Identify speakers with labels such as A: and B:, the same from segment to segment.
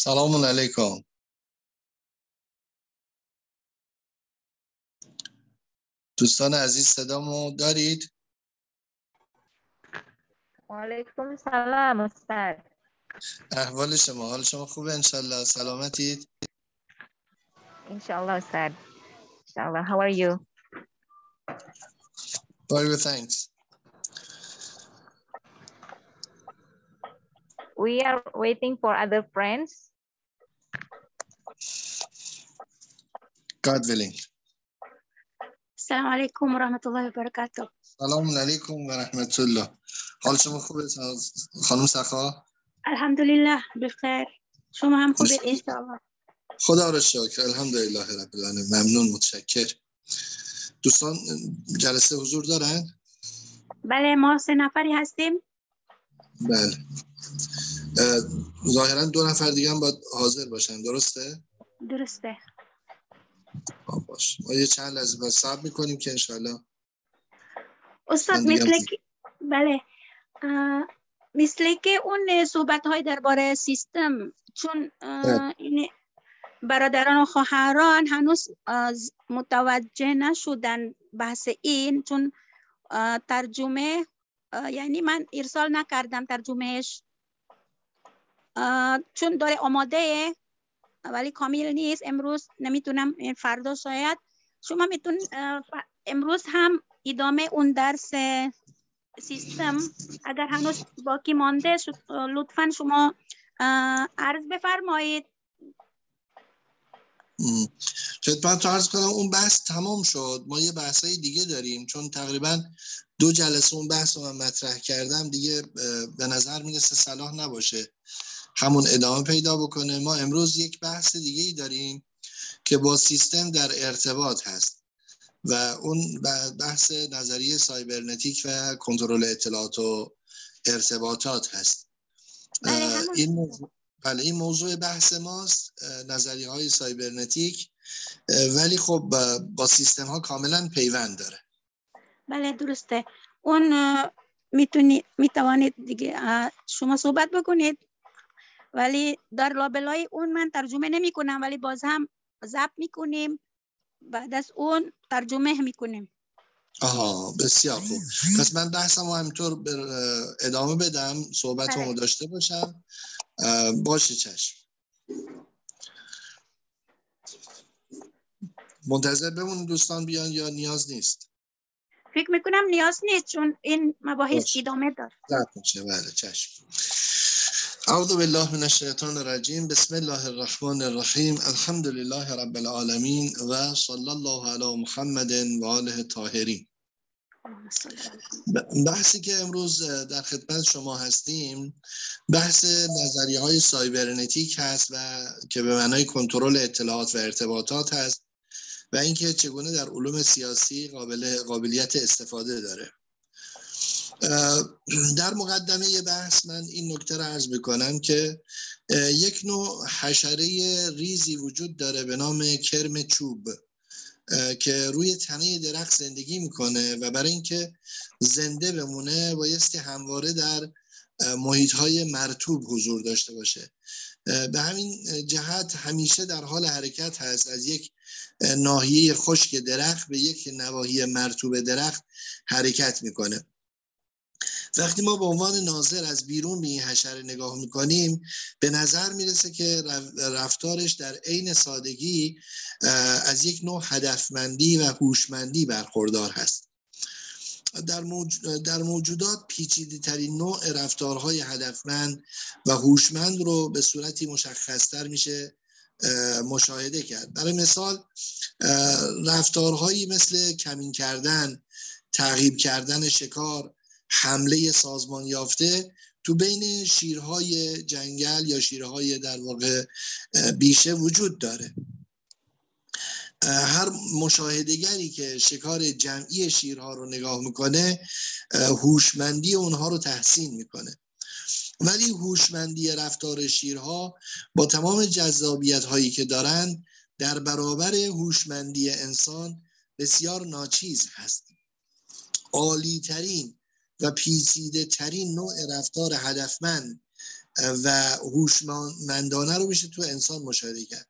A: سلام علیکم. دوستان عزیز صدامو دارید؟
B: علیکم سلام استاد.
A: احوال شما حال شما خوبه؟ انشالله. سلامتید؟
B: انشالله استاد. انشالله. How are you?
A: Very well thanks.
B: We are waiting for other friends.
A: God willing
C: السلام عليكم ورحمة الله وبركاته.
A: سلام علیکم و رحمت الله. حال شما خوبه خانم سخا؟
C: الحمد لله بخیر. شما هم خوبید انشاءالله؟
A: خدا را شکر. الحمدلله رب العالمین. ممنون متشکر. دوستان جلسه حضور دارن؟
C: بله ما سه نفری هستیم.
A: بله. اه، ظاهرا دو نفر دیگه هم باید حاضر باشن درسته؟
C: درسته.
A: باش. ما یه چند لحظه باید صبر می‌کنیم که انشالله
C: استاد مثل که بله. مثل که اون صحبت های درباره سیستم چون
A: بله.
C: این برادران و خواهران هنوز متوجه نشدن بحث این چون ترجمه یعنی من ارسال نکردم ترجمهش. چون داره آماده ولی کامل نیست. امروز نمی‌تونم فردا شاید. شما میتون امروز هم ادامه اون درس سیستم اگر هنوز باقی مانده لطفا شما عرض بفرمایید.
A: خدمت عرض کنم اون بحث تمام شد. ما یه بحثای دیگه داریم. چون تقریبا دو جلسه اون بحث رو من مطرح کردم دیگه به نظر می‌رسه صلاح نباشه. همون ادامه پیدا بکنه. ما امروز یک بحث دیگه ای داریم که با سیستم در ارتباط هست و اون بحث نظریه سایبرنتیک و کنترل اطلاعات و ارتباطات هست.
C: بله
A: این موضوع بله این موضوع بحث ماست نظریه های سایبرنتیک ولی خب با- سیستم ها کاملا پیوند داره.
C: بله درسته. اون می‌تونی می‌توانید دیگه شما صحبت بکنید. ولی در لابلای اون من ترجمه نمی کنم ولی باز هم ضبط می‌کنیم. بعد از اون ترجمه می‌کنیم.
A: آها بسیار خوب. پس من بحثم رو همینطور ادامه بدم صحبت رو
C: بله.
A: داشته باشم. باشه چشم. منتظر بمون دوستان بیان یا نیاز نیست؟
C: فکر می‌کنم نیاز نیست چون این مباحث. ادامه دار
A: زد میشه بله چشم. اعوذ بالله من الشیطان الرجیم. بسم الله الرحمن الرحیم. الحمد لله رب العالمین و صلی الله علی محمد و آله الطاهرین ب- بحثی که امروز در خدمت شما هستیم بحث نظریه های سایبرنتیک هست و که به معنای کنترل اطلاعات و ارتباطات هست و اینکه چگونه در علوم سیاسی قابل قابلیت استفاده داره. در مقدمه بحث من این نکته رو عرض می‌کنم که یک نوع حشره ریزی وجود داره به نام کرم چوب که روی تنه درخت زندگی می‌کنه و برای اینکه زنده بمونه بایستی همواره در محیط های مرتوب حضور داشته باشه. به همین جهت همیشه در حال حرکت هست. از یک ناحیه خشک درخت به یک نواحی مرتوب درخت حرکت می‌کنه. وقتی ما به عنوان ناظر از بیرون به این حشره نگاه می‌کنیم به نظر می‌رسه که رف- رفتارش در عین سادگی از یک نوع هدفمندی و هوشمندی برخوردار هست در. در موجودات پیچیده ترین نوع رفتارهای هدفمند و هوشمند رو به صورتی مشخصتر میشه اه، مشاهده کرد برای مثال رفتارهایی مثل کمین کردن تعقیب کردن شکار حمله سازمان یافته تو بین شیرهای جنگل یا شیرهای در واقع بیشه وجود داره. هر مشاهدگری که شکار جمعی شیرها رو نگاه می‌کنه هوشمندی اونها رو تحسین می‌کنه. ولی هوشمندی رفتار شیرها با تمام جذابیت هایی که دارند در برابر هوشمندی انسان بسیار ناچیز هست. عالی ترین و پیچیده ترین نوع رفتار هدفمند و هوشمندانه رو میشه تو انسان مشاهده کرد.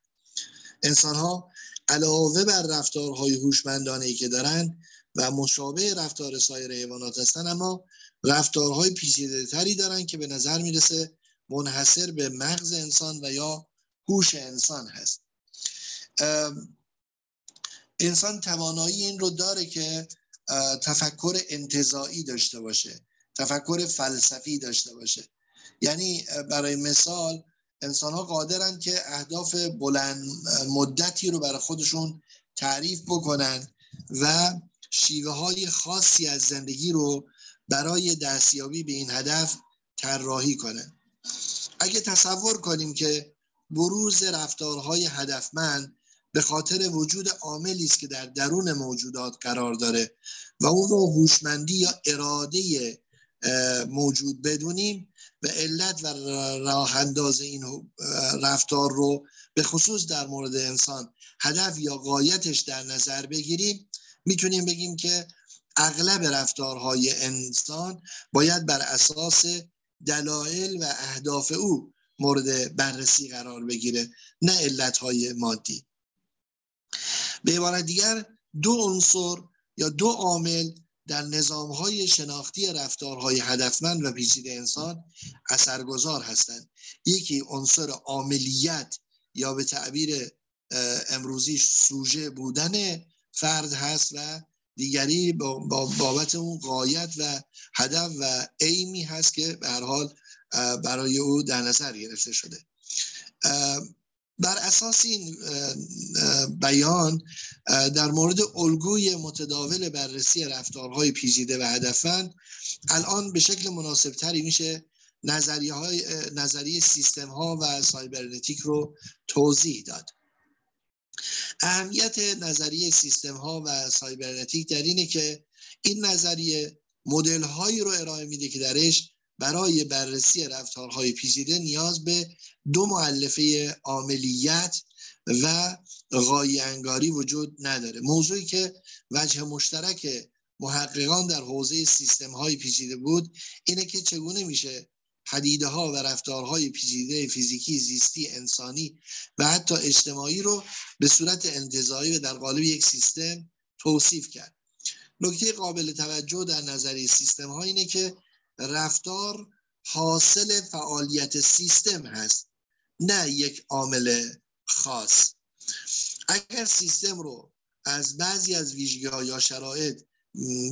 A: انسان ها علاوه بر رفتارهای هوشمندانه ای که دارن و مشابه رفتار سایر حیوانات هستن اما رفتارهای پیچیده تری دارن که به نظر می‌رسه منحصر به مغز انسان و یا هوش انسان هست. انسان توانایی این رو داره که تفکر انتظایی داشته باشه تفکر فلسفی داشته باشه. یعنی برای مثال انسان ها قادرن که اهداف بلند مدتی رو برای خودشون تعریف بکنن و شیوه های خاصی از زندگی رو برای دستیابی به این هدف طراحی کنه اگه تصور کنیم که بروز رفتارهای هدفمند به خاطر وجود عاملی است که در درون موجودات قرار داره و اون رو هوشمندی یا اراده موجود بدونیم و علت و راه انداز این رفتار رو به خصوص در مورد انسان هدف یا قایتش در نظر بگیریم می‌تونیم بگیم که اغلب رفتارهای انسان باید بر اساس دلایل و اهداف او مورد بررسی قرار بگیره نه علتهای مادی. به عبارت دیگر دو عنصر یا دو عامل در نظام های شناختی رفتارهای هدفمند و پیچیده انسان اثرگذار هستند. یکی عنصر عاملیت یا به تعبیر امروزی سوژه بودن فرد هست و دیگری با بابت اون قایت و هدف و ایمی هست که به هر حال برای او در نظر گرفته شده. بر اساس این بیان در مورد الگوی متداول بررسی رفتارهای پیچیده و هدفمند الان به شکل مناسب تری میشه نظریه, های، نظریه سیستم ها و سایبرنتیک رو توضیح داد. اهمیت نظریه سیستم ها و سایبرنتیک در اینه که این نظریه مدل هایی رو ارائه میده که درش برای بررسی رفتارهای پیچیده نیاز به دو معلفه عاملیت و غایی انگاری وجود نداره. موضوعی که وجه مشترک محققان در حوزه سیستم های پیچیده بود اینه که چگونه میشه پدیده ها و رفتارهای پیچیده فیزیکی زیستی انسانی و حتی اجتماعی رو به صورت انتظایی و در قالب یک سیستم توصیف کرد. نکته قابل توجه در نظریه سیستم ها اینه که رفتار حاصل فعالیت سیستم هست نه یک عامل خاص. اگر سیستم رو از بعضی از ویژگی یا شرایط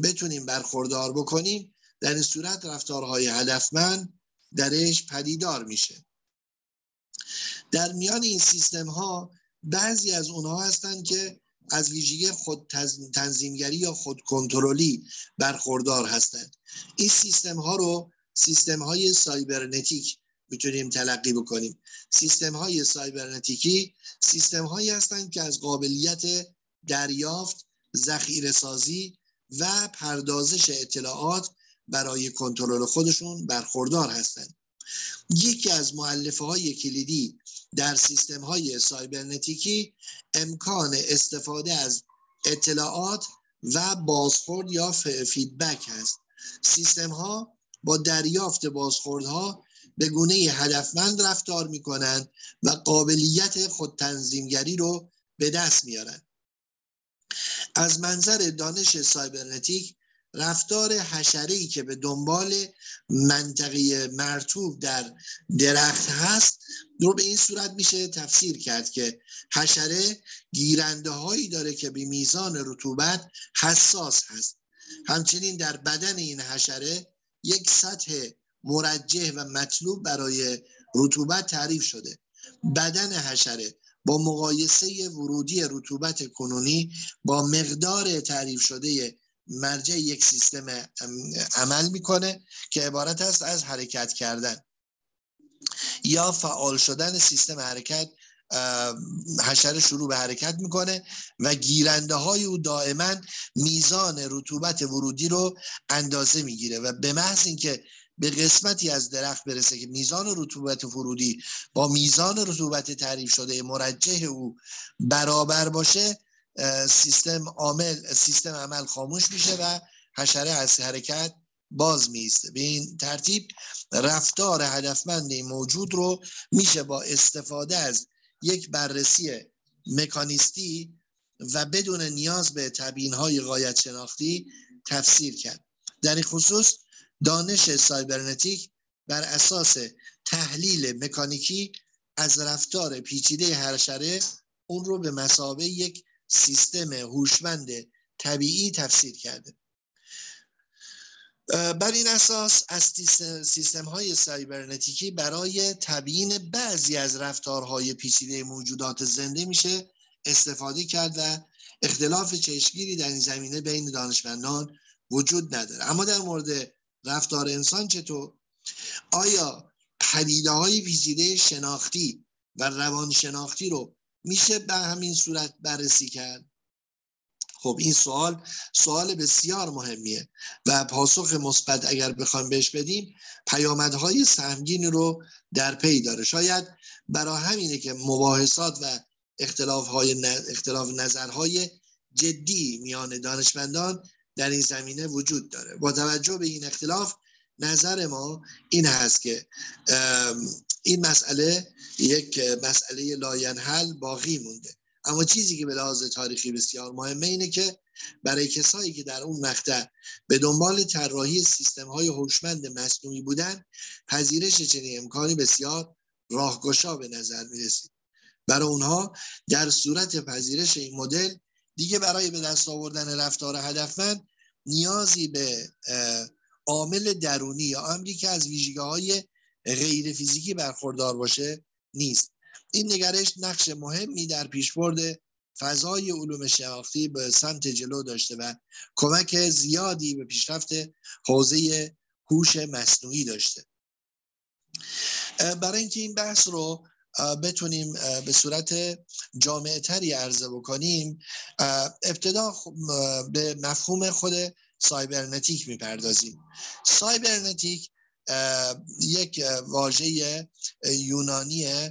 A: بتونیم برخوردار بکنیم در این صورت رفتارهای هدفمند درش پدیدار میشه. در میان این سیستم ها بعضی از اونها هستند که از ویژگی خود تنظیمگری یا خود کنترلی برخوردار هستند. این سیستم ها رو سیستم های سایبرنتیک می‌تونیم تلقی بکنیم. سیستم های سایبرنتیکی سیستم هایی هستند که از قابلیت دریافت ذخیره سازی و پردازش اطلاعات برای کنترل خودشون برخوردار هستند. یکی از معلفه های کلیدی در سیستم های سایبرنتیکی امکان استفاده از اطلاعات و بازخورد یا فیدبک هست سیستم ها با دریافت بازخوردها به گونه هدفمند رفتار می کنند و قابلیت خود تنظیمگری رو به دست میارند از منظر دانش سایبرنتیک رفتار حشره که به دنبال منطقه مرتوب در درخت هست رو به این صورت میشه تفسیر کرد که حشره گیرنده هایی داره که به میزان رطوبت حساس هست. همچنین در بدن این حشره یک سطح مرجه و مطلوب برای رطوبت تعریف شده. بدن حشره با مقایسه ورودی رطوبت کنونی با مقدار تعریف شده مرجع یک سیستم عمل می‌کنه که عبارت است از حرکت کردن. یا فعال شدن سیستم حرکت حشره شروع به حرکت می‌کنه و گیرنده های او دائما میزان رطوبت ورودی رو اندازه می‌گیره و به محض اینکه به قسمتی از درخت برسه که میزان رطوبت ورودی با میزان رطوبت تعریف شده مرجه او برابر باشه سیستم عامل سیستم عمل خاموش میشه و حشره از حرکت باز میسته به این ترتیب رفتار هدفمند موجود رو میشه با استفاده از یک بررسی مکانیستی و بدون نیاز به تبیین های غایت شناختی تفسیر کرد. در این خصوص دانش سایبرنتیک بر اساس تحلیل مکانیکی از رفتار پیچیده هرشره اون رو به مسابه یک سیستم هوشمند طبیعی تفسیر کرده. بر این اساس از سیستم های سایبرنتیکی برای تبیین بعضی از رفتارهای پیچیده موجودات زنده میشه استفاده کرد و اختلاف چشمگیری در این زمینه بین دانشمندان وجود نداره. اما در مورد رفتار انسان چطور؟ آیا پدیده های پیچیده شناختی و روان شناختی رو میشه به همین صورت بررسی کرد؟ خب این سوال سوال بسیار مهمیه و پاسخ مثبت اگر بخوایم بهش بدیم پیامدهای سهمگین رو در پی داره. شاید برای همینه که مباحثات و اختلاف, اختلاف نظرهای جدی میان دانشمندان در این زمینه وجود داره. با توجه به این اختلاف نظر ما این هست که این مسئله یک مسئله لاینحل باقی مونده. اما چیزی که به لحاظ تاریخی بسیار مهمه اینه که برای کسایی که در اون مقطع به دنبال طراحی سیستم های هوشمند مصنوعی بودن پذیرش چنین امکانی بسیار راهگشا به نظر می رسید برای اونها در صورت پذیرش این مدل دیگه برای به دست آوردن رفتار هدفمند نیازی به عامل درونی یا امری که از ویژگی های غیر فیزیکی برخوردار باشه نیست. این نگرش نقش مهمی در پیشبرد فضای علوم شناختی به سمت جلو داشته و کمک زیادی به پیشرفت حوزه هوش مصنوعی داشته. برای اینکه این بحث رو بتونیم به صورت جامعه تری عرضه بکنیم ابتدا به مفهوم خود سایبرنتیک می‌پردازیم. سایبرنتیک یک واژه یونانی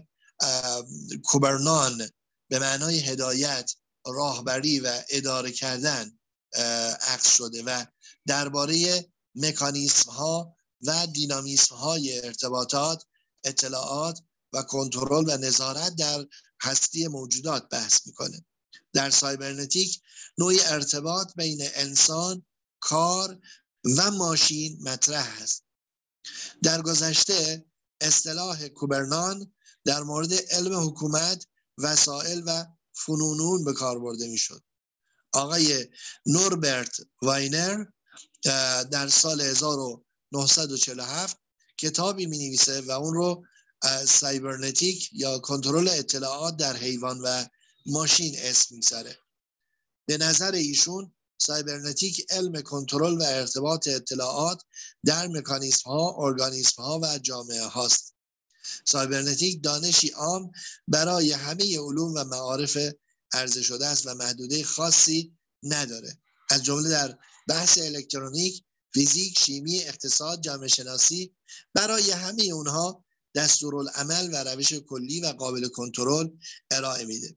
A: کوبرنان به معنای هدایت راهبری و اداره کردن عکس شده و درباره مکانیسم ها و دینامیسم های ارتباطات اطلاعات و کنترل و نظارت در هستی موجودات بحث می‌کنه. در سایبرنتیک نوعی ارتباط بین انسان کار و ماشین مطرح است. در گذشته اصطلاح کوبرنان در مورد علم حکومت وسایل و فنونون به کار برده می‌شد. آقای نوربرت واینر در سال 1947 کتابی می نویسه و اون رو سایبرنتیک یا کنترل اطلاعات در حیوان و ماشین اسم می‌ذاره به نظر ایشون سایبرنتیک علم کنترل و ارتباط اطلاعات در مکانیسم ها، ارگانیسم ها و جامعه هاست. سایبرنتیک دانشی عام برای همه علوم و معارف عرضه شده است و محدوده خاصی نداره. از جمله در بحث الکترونیک، فیزیک، شیمی، اقتصاد، جامعه شناسی برای همه اونها دستورالعمل و روش کلی و قابل کنترل ارائه میده.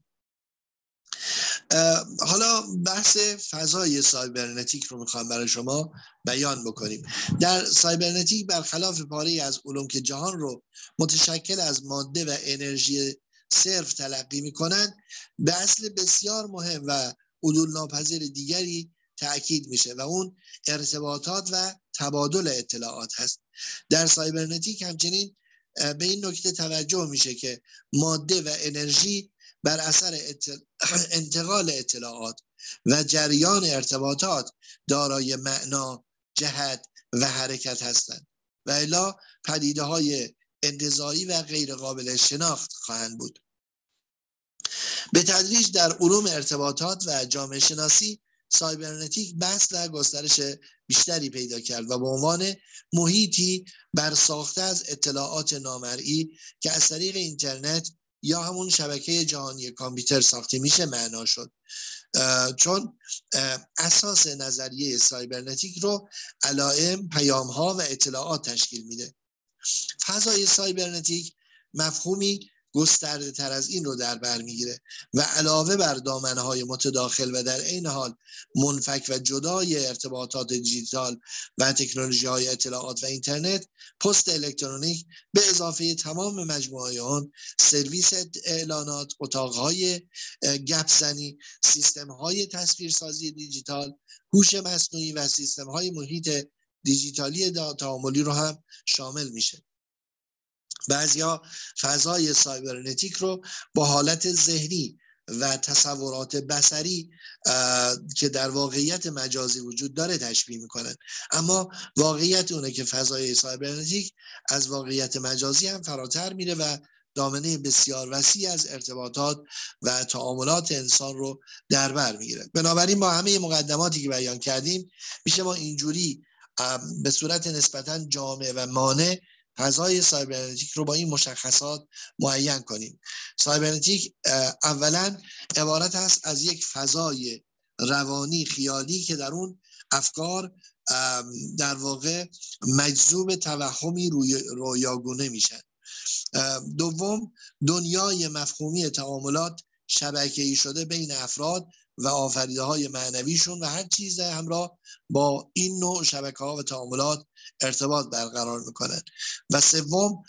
A: حالا بحث فضای سایبرنتیک رو می‌خوام برای شما بیان بکنیم. در سایبرنتیک برخلاف پاره از علوم که جهان رو متشکل از ماده و انرژی صرف تلقی می‌کنن به اصل بسیار مهم و عدول ناپذیر دیگری تاکید میشه و اون ارتباطات و تبادل اطلاعات هست. در سایبرنتیک همچنین به این نکته توجه میشه که ماده و انرژی بر اثر انتقال اطلاعات و جریان ارتباطات دارای معنا جهت و حرکت هستند و الا پدیده های انتظایی و غیر قابل شناخت خواهند بود. به تدریج در علوم ارتباطات و جامعه شناسی سایبرنتیک بحث و گسترش بیشتری پیدا کرد و به عنوان محیطی برساخته از اطلاعات نامرئی که از طریق اینترنت یا همون شبکه جهانی کامپیوتر ساخته میشه معنا شد. چون اساس نظریه سایبرنتیک رو علائم پیام ها و اطلاعات تشکیل میده. فضای سایبرنتیک مفهومی گسترده تر از این رو در بر می‌گیره و علاوه بر دامنهای متداخل و در این حال منفک و جدای ارتباطات دیجیتال و تکنولوژی های اطلاعات و اینترنت پست الکترونیک به اضافه تمام مجموعه آن سرویس اعلانات اتاقهای گپزنی سیستم های تصویرسازی دیجیتال هوش مصنوعی و سیستم های محیط دیجیتالی تعاملی رو هم شامل میشه. بعضیا فضای سایبرنتیک رو با حالت ذهنی و تصورات بسری که در واقعیت مجازی وجود داره تشبیه می‌کنن. اما واقعیت اونه که فضای سایبرنتیک از واقعیت مجازی هم فراتر میره و دامنه بسیار وسیع از ارتباطات و تعاملات انسان رو در بر می‌گیره. بنابراین با همه مقدماتی که بیان کردیم میشه ما اینجوری به صورت نسبتا جامع و مانع فضای سایبرنتیک رو با این مشخصات معین کنیم. سایبرنتیک اولا عبارت است از یک فضای روانی خیالی که در اون افکار در واقع مجذوب توهمی رویاگونه میشن. دوم دنیای مفهومی تعاملات شبکه‌ای شده بین افراد و آفریده های معنویشون و هر چیز همراه با این نوع شبکه ها و تعاملات ارتباط برقرار می‌کنن و سوم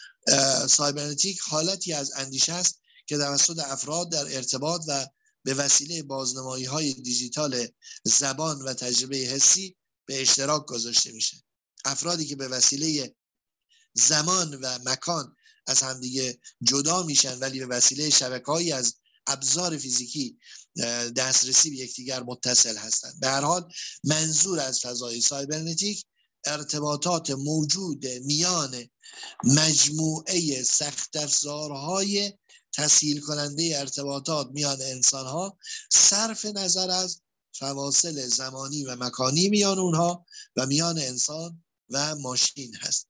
A: سایبرنتیک حالتی از اندیشه است که توسط افراد در ارتباط و به وسیله بازنمایی های دیجیتال زبان و تجربه حسی به اشتراک گذاشته میشه. افرادی که به وسیله زمان و مکان از همدیگه جدا میشن ولی به وسیله شبکه‌ای از ابزار فیزیکی دسترسی به یکدیگر متصل هستند به هر حال منظور از فضای سایبرنتیک ارتباطات موجود میان مجموعه سخت افزارهای تسهیل کننده ارتباطات میان انسان ها صرف نظر از فواصل زمانی و مکانی میان اونها و میان انسان و ماشین هست.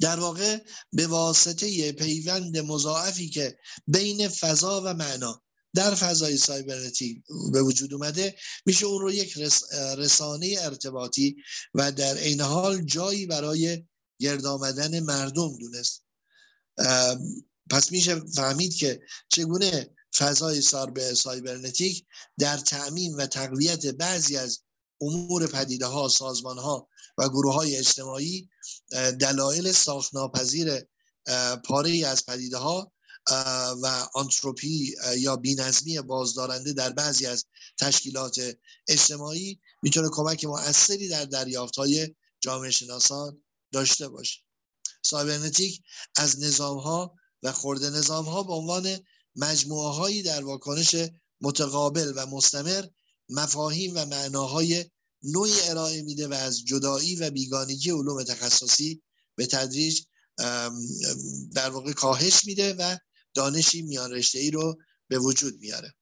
A: در واقع به واسطه پیوند مضاعفی که بین فضا و معنا در فضای سایبرنتیک به وجود اومده. میشه اون رو یک رسانه ارتباطی و در عین حال جایی برای گرد آمدن مردم دونست. پس میشه فهمید که چگونه فضای سایبرنتیک در تعمین و تقویت بعضی از امور پدیده ها سازمان ها و گروه های اجتماعی دلایل ساختناپذیر پاره از پدیده ها و آنتروپی یا بینظمی بازدارنده در بعضی از تشکیلات اجتماعی می‌تونه کمک مؤثری در دریافت های جامعه شناسان داشته باشه. سایبرنتیک از نظام ها و خورده نظام ها به عنوان مجموعه هایی در واکنش متقابل و مستمر مفاهیم و معناهای نوعی ارائه میده و از جدایی و بیگانگی علوم تخصصی به تدریج در واقع کاهش میده و دانشی میان رشته ای رو به وجود میاره.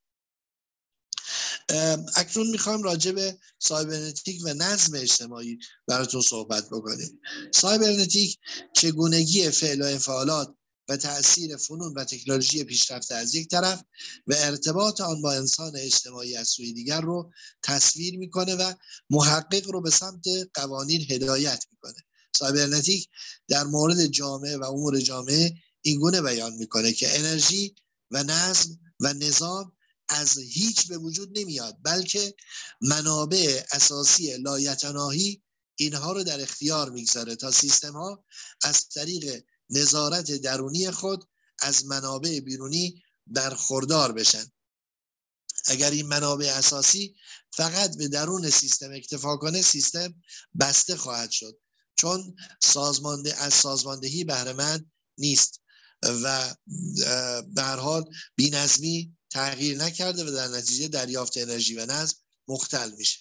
A: اکنون می‌خوایم راجع به سایبرنتیک و نظم اجتماعی براتون صحبت بکنیم. سایبرنتیک چگونگی فعل و انفعالات و تاثیر فنون و تکنولوژی پیشرفته از یک طرف و ارتباط آن با انسان اجتماعی از سوی دیگر رو تصویر می‌کنه و محقق رو به سمت قوانین هدایت می‌کنه. سایبرنتیک در مورد جامعه و امور جامعه اینگونه بیان می‌کنه که انرژی و نظم و نظام از هیچ به وجود نمیاد بلکه منابع اساسی لایتناهی اینها رو در اختیار می‌گذاره تا سیستم ها از طریق نظارت درونی خود از منابع بیرونی برخوردار بشن. اگر این منابع اساسی فقط به درون سیستم اکتفا کنه سیستم بسته خواهد شد چون سازمانده از سازماندهی بهره نیست. و به هر حال بینظمی تغییر نکرده و در نتیجه دریافت انرژی و نظم مختل میشه.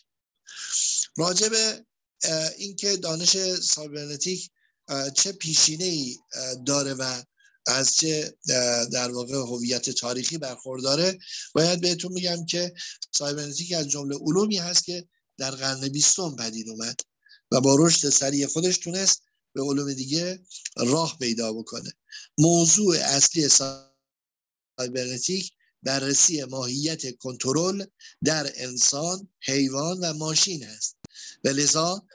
A: راجع به اینکه دانش سایبرنتیک چه پیشینه ای داره و از چه در واقع هویت تاریخی برخورداره باید بهتون میگم که سایبرنتیک از جمله علومی هست که در قرن بیستم پدید اومد و با رشد سریع خودش تونست به علوم دیگه راه پیدا بکنه. موضوع اصلی سایبرنتیک بررسی ماهیت کنترل در انسان، حیوان و ماشین است. و لذا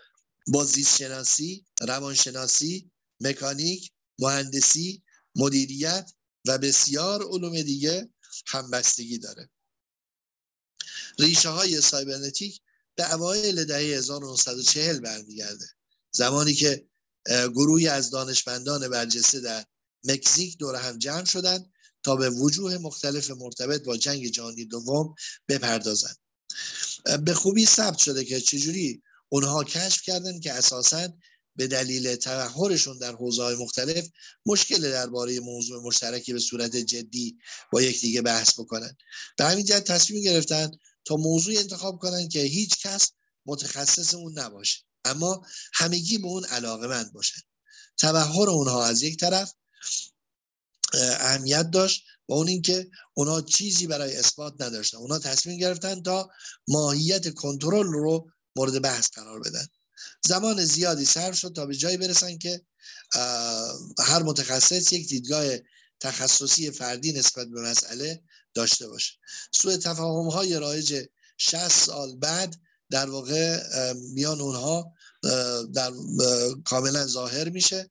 A: با شناسی، روانشناسی، مکانیک، مهندسی، مدیریت و بسیار علوم دیگه همبستگی داره. ریشه های سایبرنتیک به اوایل دهه 1940 برمیگرده. زمانی که گروهی از دانشمندان برجسته در مکزیک دور هم جمع شدند تا به وجوه مختلف مرتبط با جنگ جهانی دوم بپردازند. به خوبی ثبت شده که چجوری اونها کشف کردن که اساسا به دلیل تبهرشون در حوزه های مختلف مشکل درباره موضوع مشترکی به صورت جدی با یکدیگه بحث بکنن به همین جهت تصمیم گرفتن تا موضوع انتخاب کنن که هیچ کس متخصص اون نباشه. اما همگی به اون علاقه مند باشن. تبهر اونها از یک طرف اهمیت داشت و اون اینکه اونا چیزی برای اثبات نداشتن. اونا تصمیم گرفتن تا ماهیت کنترل رو مورد بحث قرار بدن. زمان زیادی صرف شد تا به جایی برسن که هر متخصص یک دیدگاه تخصصی فردی نسبت به مسئله داشته باشه. سوء تفاهم های رایج 60 سال بعد در واقع میان اونها در کاملا ظاهر میشه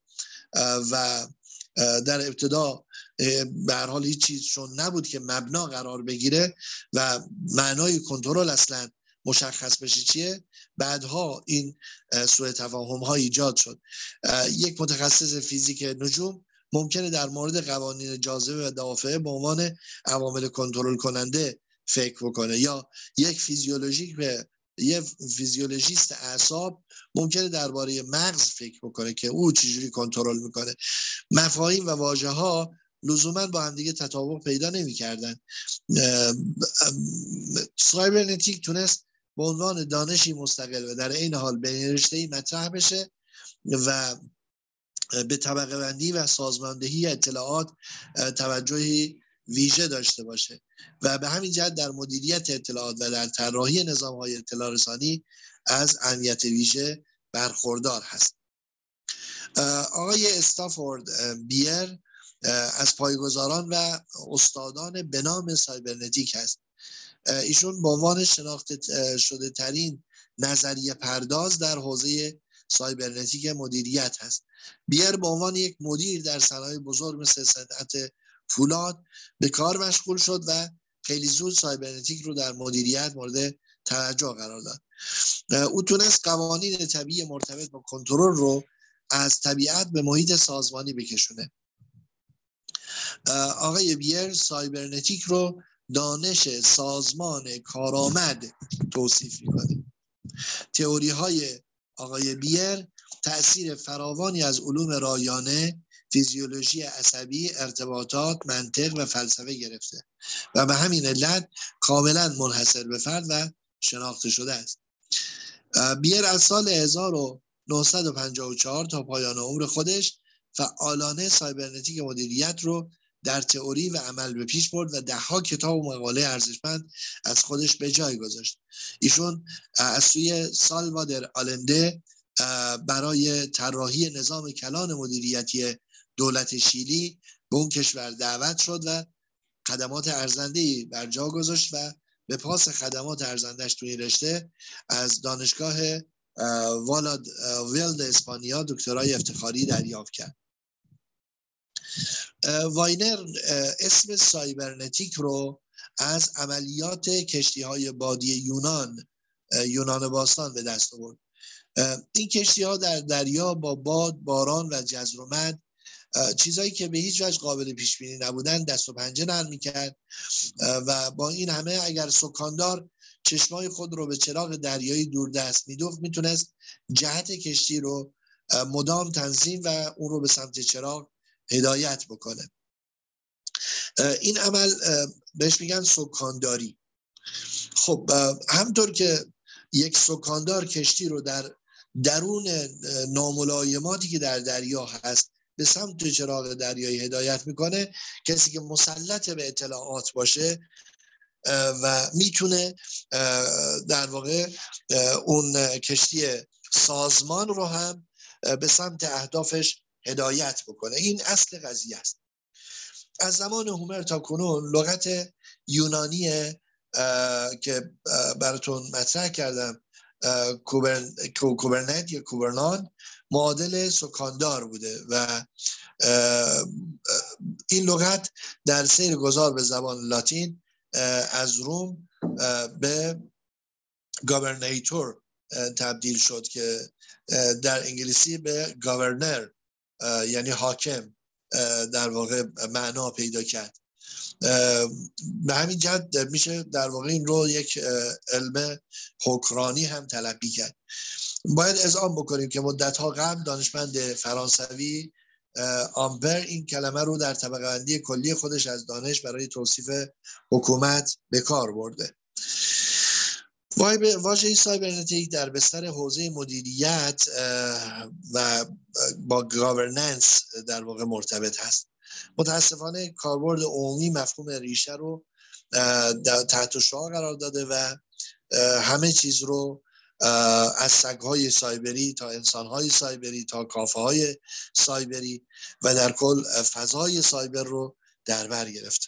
A: و در ابتدا به هر حال هیچ چیزشون نبود که مبنا قرار بگیره و معنای کنترل اصلا مشخص بشه چیه؟ بعدها این سوء تفاهم ها ایجاد شد. یک متخصص فیزیک نجوم ممکنه در مورد قوانین جاذبه و دافعه به عنوان عوامل کنترل کننده فکر بکنه یا یک فیزیولوژیک به یه فیزیولوژیست اعصاب ممکنه درباره مغز فکر بکنه که او چجوری کنترل می‌کنه. مفاهیم و واژه ها لزوما با هم دیگه تطابق پیدا نمی‌کردن. سایبرنتیک تونست به عنوان دانشی مستقل و در این حال به رشته مطرح بشه و به طبقه بندی و سازماندهی اطلاعات توجهی ویژه داشته باشه. و به همین جهت در مدیریت اطلاعات و در طراحی نظام های اطلاع رسانی از اهمیت ویژه برخوردار هست. آقای استافورد بیر از پایگزاران و استادان به نام سایبرنتیک هست. ایشون به عنوان شناخت شده ترین نظریه پرداز در حوزه سایبرنتیک مدیریت هست. بیر به عنوان یک مدیر در صنایع بزرگ مثل صنعت فولاد به کار مشغول شد و خیلی زود سایبرنتیک رو در مدیریت مورد توجه قرار داد. او تونست قوانین طبیعی مرتبط با کنترل رو از طبیعت به محیط سازمانی بکشونه. آقای بیر سایبرنتیک رو دانش سازمان کارآمد توصیف می‌کنه. تئوری های آقای بیر تأثیر فراوانی از علوم رایانه فیزیولوژی عصبی ارتباطات منطق و فلسفه گرفته و به همین علت کاملا منحصر به فرد و شناخته شده است. بیر از سال 1954 تا پایان عمر خودش فعالانه سایبرنتیک مدیریت رو در تئوری و عمل به پیش برد و دهها کتاب و مقاله ارزشمند از خودش به جای گذاشت. ایشون از سوی سالوادر آلنده برای طراحی نظام کلان مدیریتی دولت شیلی به اون کشور دعوت شد و خدمات ارزنده بر جا گذاشت و به پاس خدمات ارزندهش توی رشته از دانشگاه والادولید اسپانیا دکترای افتخاری دریافت کرد. واینر اسم سایبرنتیک رو از عملیات کشتی های بادی یونان یونان باستان به دست آورد. این کشتی ها در دریا با باد باران و جزر و مد چیزایی که به هیچ وجه قابل پیش بینی نبودن دست و پنجه نرم می‌کرد. و با این همه اگر سکاندار چشمای خود رو به چراغ دریایی دوردست میدوخت می‌تونست جهت کشتی رو مدام تنظیم و اون رو به سمت چراغ هدایت بکنه. این عمل بهش میگن سکانداری. خب همطور که یک سکاندار کشتی رو در درون ناملایماتی که در دریا هست به سمت چراغ دریایی هدایت می‌کنه. کسی که مسلط به اطلاعات باشه و می‌تونه در واقع اون کشتی سازمان رو هم به سمت اهدافش هدایت بکنه. این اصل قضیه است. از زمان هومر تا کنون لغت یونانی که براتون مطرح کردم کوبرنت یا کوبرنان معادل سکاندار بوده و این لغت در سیر گذار به زبان لاتین از روم به گاورنیتور تبدیل شد که در انگلیسی به گاورنر یعنی حاکم در واقع معنا پیدا کرد. به همین جد میشه در واقع این رو یک علم حکرانی هم تلقی کرد. باید اذعان بکنیم که مدت ها قبل دانشمند فرانسوی آمبر این کلمه رو در طبقه بندی کلی خودش از دانش برای توصیف حکومت به کار برده. واژه سایبرنتیک در بستر حوزه مدیریت و با گاورننس در واقع مرتبط هست. متاسفانه کاربرد عمومی مفهوم ریشه رو تحت شعار قرار داده و همه چیز رو از سگهای سایبری تا انسانهای سایبری تا کافه های سایبری و در کل فضای سایبر رو در بر گرفته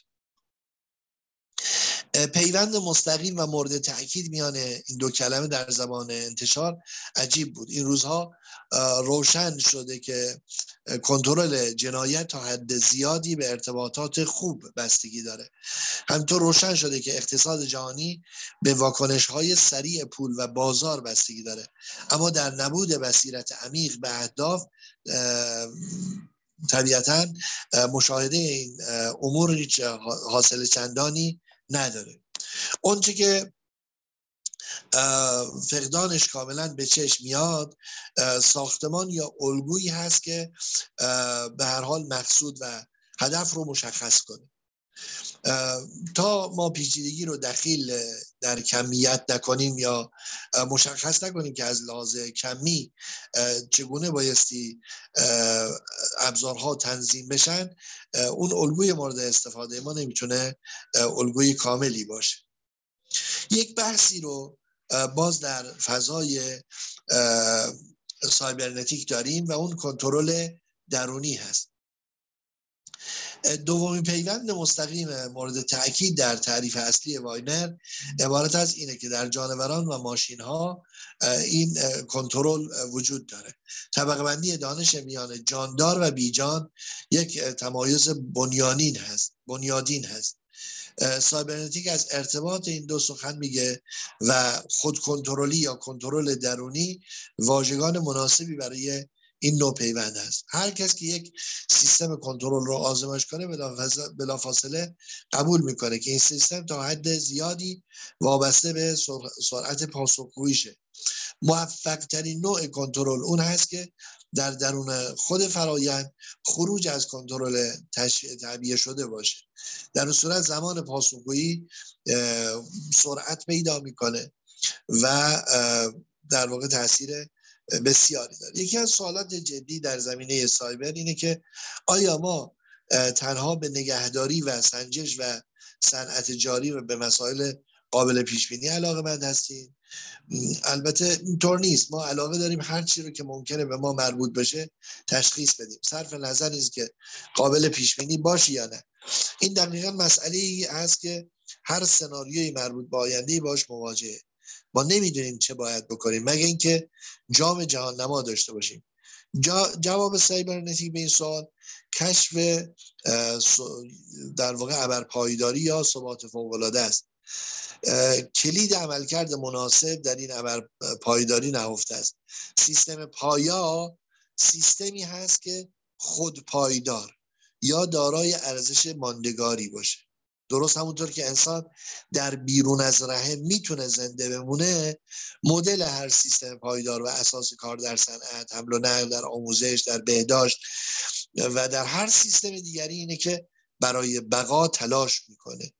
A: پیوند مستقیم و مورد تاکید میان این دو کلمه در زبان انتشار عجیب بود. این روزها روشن شده که کنترل جنایت تا حد زیادی به ارتباطات خوب بستگی داره. همینطور روشن شده که اقتصاد جهانی به واکنش های سریع پول و بازار بستگی داره. اما در نبود بصیرت عمیق به اهداف طبیعتا مشاهده این امور هیچ حاصل چندانی نداره. اونچه که فقدانش کاملا به چشم میاد. ساختمان یا الگویی هست که به هر حال مقصود و هدف رو مشخص کنه. تا ما پیچیدگی رو دخیل در کمیت نکنیم یا مشخص نکنیم که از لحاظ کمی چگونه بایستی ابزارها تنظیم بشن اون الگوی مورد استفاده ما نمی‌تونه الگوی کاملی باشه. یک بحثی رو باز در فضای سایبرنتیک داریم و اون کنترل درونی هست. دومین پیوند مستقیم مورد تاکید در تعریف اصلی واینر عبارت از اینه که در جانوران و ماشین ها این کنترل وجود داره. طبقه بندی دانش میان جاندار و بیجان یک تمایز بنیانین هست بنیادین هست. سایبرنتیک از ارتباط این دو سخن میگه و خود کنترلی یا کنترل درونی واژگان مناسبی برای این نوع پیوند است. هر کس که یک سیستم کنترل رو آزمایش کنه بلافاصله قبول می‌کنه که این سیستم تا حد زیادی وابسته به سرعت پاسخگوییشه. موفق ترین نوع کنترل اون هست که در درون خود فرایند خروج از کنترل تعبیه شده باشه. در صورت زمان پاسخگویی سرعت پیدا می‌کنه و در واقع تاثیر بسیاری داره. یکی از سوالات جدی در زمینه سایبر اینه که آیا ما تنها به نگهداری و سنجش و صنعت جاری و به مسائل قابل پیش بینی علاقه مند هستیم؟ البته اینطور نیست. ما علاقه داریم هر چی رو که ممکنه به ما مربوط بشه تشخیص بدیم. صرف نظر نیست که قابل پیش بینی باشه یا نه. این دقیقا مسئله ای است که هر سناریوی مربوط به آینده باش مواجهه. ما نمی‌دونیم چه باید بکنیم. مگه اینکه جام جهان نما داشته باشیم. جواب سایبرنتیک به این سوال کشف در واقع ابر پایداری یا ثبات فوق است. کلید عملکرد مناسب در این ابر پایداری نهفته است. سیستم پایا سیستمی هست که خود پایدار یا دارای ارزش ماندگاری باشه. درست همونطور که انسان در بیرون از رحم می‌تونه زنده بمونه مدل هر سیستم پایدار و اساس کار در صنعت حمل و نقل در آموزش در بهداشت و در هر سیستم دیگری اینه که برای بقا تلاش می‌کنه.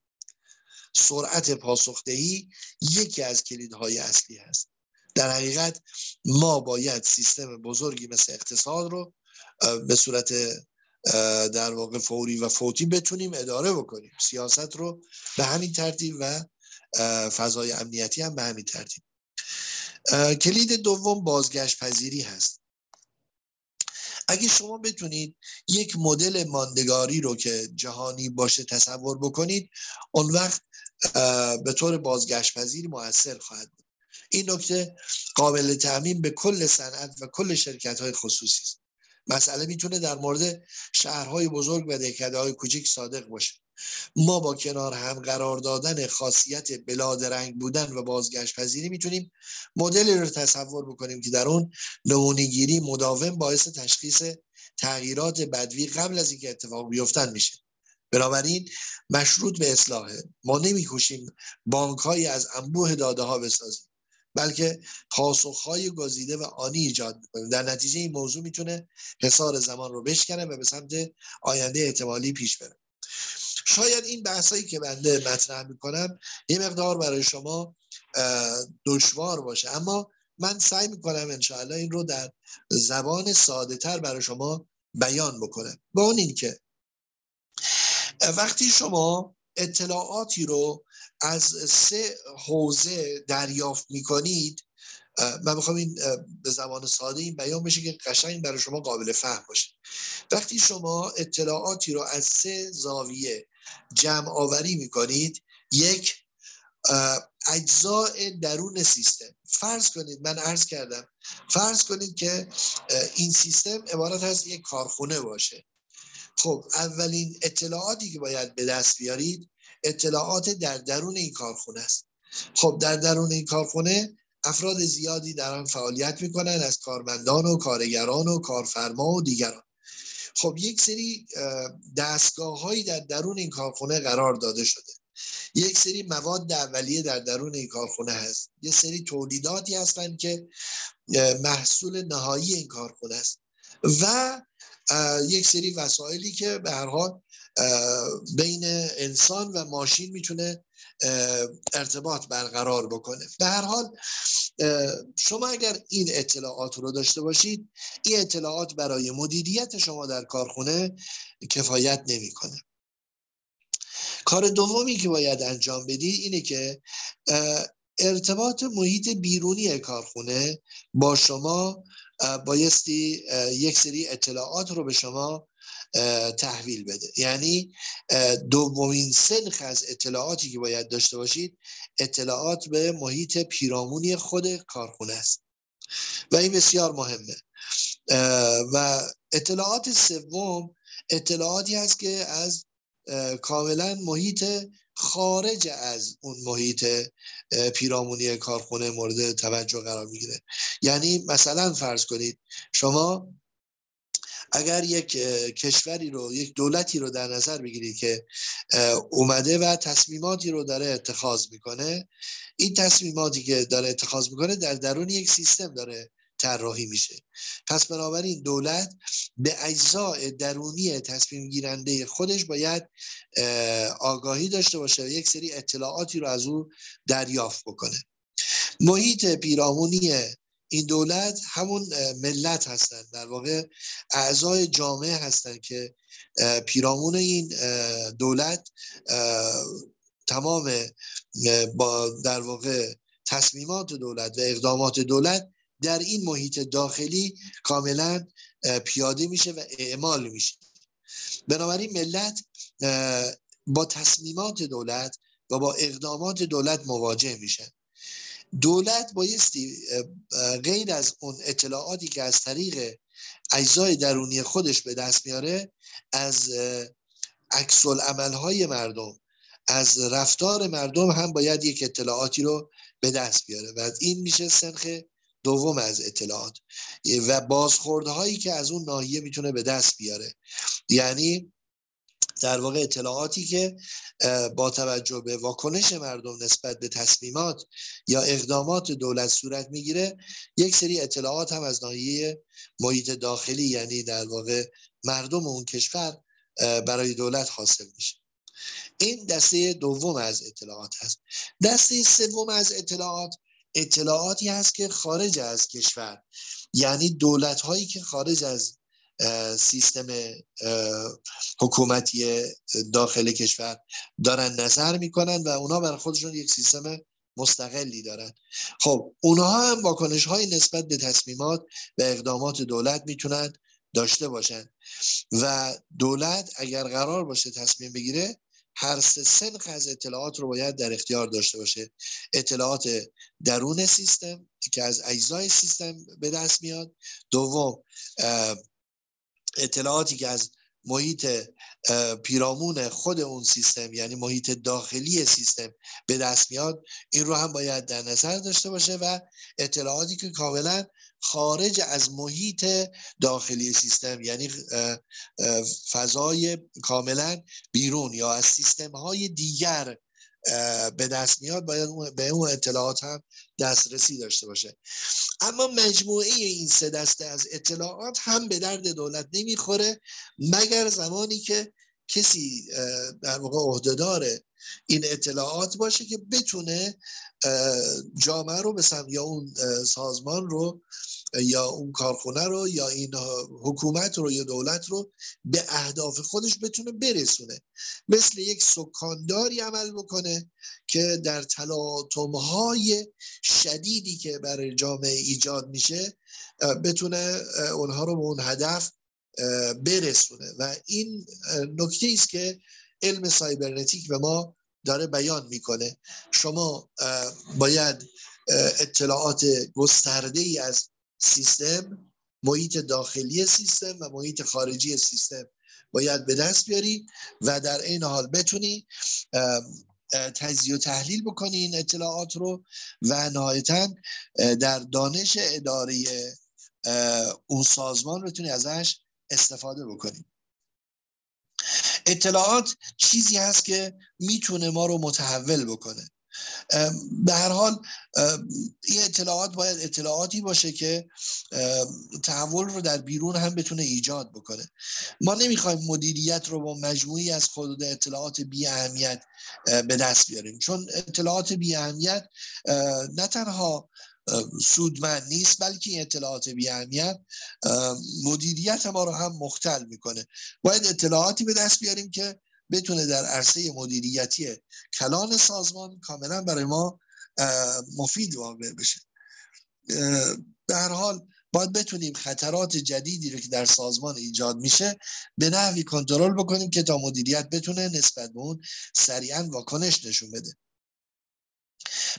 A: سرعت پاسخدهی یکی از کلیدهای اصلی هست. در حقیقت ما باید سیستم بزرگی مثل اقتصاد رو به صورت در واقع فوری و فوتی بتونیم اداره بکنیم. سیاست رو به همین ترتیب و فضای امنیتی هم به همین ترتیب. کلید دوم بازگشت پذیری هست. اگه شما بتونید یک مدل ماندگاری رو که جهانی باشه تصور بکنید اون وقت به طور بازگشت پذیر موثر خواهد بود. این نکته قابل تعمین به کل صنعت و کل شرکت های خصوصی است. مسئله می‌تونه در مورد شهرهای بزرگ و دهکده های کوچک صادق باشه. ما با کنار هم قرار دادن خاصیت بلاد رنگ بودن و بازگشت پذیری می‌تونیم مدلی رو تصور بکنیم که در اون نمونهگیری مداوم باعث تشخیص تغییرات بدوی قبل از اینکه اتفاق بیفتن میشه. بنابراین مشروط به اصلاحه ما نمیکوشیم بانک های از انبوه داده ها بسازیم بلکه پاسخهای گزیده و آنی ایجاد می‌کنیم. در نتیجه این موضوع می‌تونه حصار زمان رو بشکنه و به سمت آینده احتمالی پیش بره. شاید این بحثایی که بنده مطرح می‌کنم یه مقدار برای شما دشوار باشه. اما من سعی می‌کنم انشاءالله این رو در زبان ساده تر برای شما بیان بکنم. با اون این که وقتی شما اطلاعاتی رو از سه حوزه دریافت می‌کنید من می‌خوام این به زبان ساده این بیان بشه که قشنگ برای شما قابل فهم باشه. وقتی شما اطلاعاتی رو از سه زاویه جمع آوری می‌کنید یک اجزاء درون سیستم. فرض کنید من عرض کردم فرض کنید که این سیستم عبارت از یک کارخونه باشه. خب اولین اطلاعاتی که باید به دست بیارید اطلاعات در درون این کارخونه است. خب در درون این کارخونه افراد زیادی در آن فعالیت می‌کنن از کارمندان و کارگران و کارفرما و دیگران. خب یک سری دستگاه هایی در درون این کارخونه قرار داده شده. یک سری مواد اولیه در درون این کارخونه هست. یه سری تولیداتی هستند که محصول نهایی این کارخونه است. و یک سری وسایلی که به هر حال بین انسان و ماشین می‌تونه ارتباط برقرار بکنه. به هر حال شما اگر این اطلاعات رو داشته باشید این اطلاعات برای مدیریت شما در کارخونه کفایت نمی‌کنه. کار دومی که باید انجام بدید اینه که ارتباط محیط بیرونی کارخونه با شما بایستی یک سری اطلاعات رو به شما تحویل بده. یعنی دومین سنخ از اطلاعاتی که باید داشته باشید اطلاعات به محیط پیرامونی خود کارخونه است. و این بسیار مهمه. و اطلاعات سوم اطلاعاتی هست که از کاملا محیط خارج از اون محیط پیرامونی کارخونه مورد توجه قرار می‌گیره. یعنی مثلا فرض کنید شما اگر یک کشوری رو یک دولتی رو در نظر بگیرید که اومده و تصمیماتی رو داره اتخاذ می‌کنه این تصمیماتی که داره اتخاذ می‌کنه در درون یک سیستم داره طراحی میشه. پس بنابراین دولت به اجزاء درونی تصمیم گیرنده خودش باید آگاهی داشته باشه و یک سری اطلاعاتی رو از او دریافت بکنه. محیط پیرامونی این دولت همون ملت هستند در واقع اعضای جامعه هستند که پیرامون این دولت تمام با در واقع تصمیمات دولت و اقدامات دولت در این محیط داخلی کاملا پیاده میشه و اعمال میشه. بنابراین ملت با تصمیمات دولت و با اقدامات دولت مواجه میشن دولت بایستی غیر از اون اطلاعاتی که از طریق اجزای درونی خودش به دست میاره از عکس های مردم از رفتار مردم هم باید یک اطلاعاتی رو به دست بیاره. و این میشه سنخ دوم از اطلاعات. و بازخوردهایی که از اون ناحیه می‌تونه به دست بیاره. یعنی در واقع اطلاعاتی که با توجه به واکنش مردم نسبت به تصمیمات یا اقدامات دولت صورت می‌گیره یک سری اطلاعات هم از ناحیه محیط داخلی یعنی در واقع مردم اون کشور برای دولت حاصل میشه. این دسته دوم از اطلاعات هست. دسته سوم از اطلاعات اطلاعاتی هست که خارج از کشور. یعنی دولت هایی که خارج از سیستم حکومتی داخل کشور دارن نظر می‌کنن و اونا بر خودشون یک سیستم مستقلی دارن. خب اونها هم واکنش های نسبت به تصمیمات و اقدامات دولت می‌تونن داشته باشن. و دولت اگر قرار باشه تصمیم بگیره هر سه سنخ از اطلاعات رو باید در اختیار داشته باشه. اطلاعات درون سیستم که از اجزای سیستم به دست میاد. دوم اطلاعاتی که از محیط پیرامون خود اون سیستم یعنی محیط داخلی سیستم به دست میاد این رو هم باید در نظر داشته باشه و اطلاعاتی که کاملا خارج از محیط داخلی سیستم یعنی فضای کاملا بیرون یا از سیستم های دیگر به دست میاد باید به اون اطلاعات هم دسترسی داشته باشه. اما مجموعه این سه دسته از اطلاعات هم به درد دولت نمی‌خوره مگر زمانی که کسی در واقع عهدهدار این اطلاعات باشه که بتونه جامعه رو به یا اون سازمان رو یا اون کارخونه رو یا این حکومت رو یا دولت رو به اهداف خودش بتونه برسونه. مثل یک سکانداری عمل بکنه که در تلاطمهای شدیدی که برای جامعه ایجاد میشه بتونه اونها رو به اون هدف برسونه. و این نکته است که علم سایبرنتیک به ما داره بیان می‌کنه. شما باید اطلاعات گسترده ای از سیستم محیط داخلی سیستم و محیط خارجی سیستم باید به دست بیاری و در این حال بتونی تجزیه و تحلیل بکنی این اطلاعات رو و نهایتا در دانش اداره اون سازمان بتونی ازش استفاده بکنی اطلاعات چیزی هست که می‌تونه ما رو متحول بکنه. به هر حال این اطلاعات باید اطلاعاتی باشه که تحول رو در بیرون هم بتونه ایجاد بکنه. ما نمی‌خوایم مدیریت رو با مجموعی از خود اطلاعات بی اهمیت به دست بیاریم. چون اطلاعات بی اهمیت نه تنها سودمند نیست بلکه این اطلاعات بی اهمیت مدیریت ما رو هم مختل می‌کنه. باید اطلاعاتی به دست بیاریم که بتونه در عرصه مدیریتی کلان سازمان کاملا برای ما مفید واقع بشه. به هر حال باید بتونیم خطرات جدیدی رو که در سازمان ایجاد میشه به نحوی کنترل بکنیم که تا مدیریت بتونه نسبت به اون سریعا واکنش نشون بده.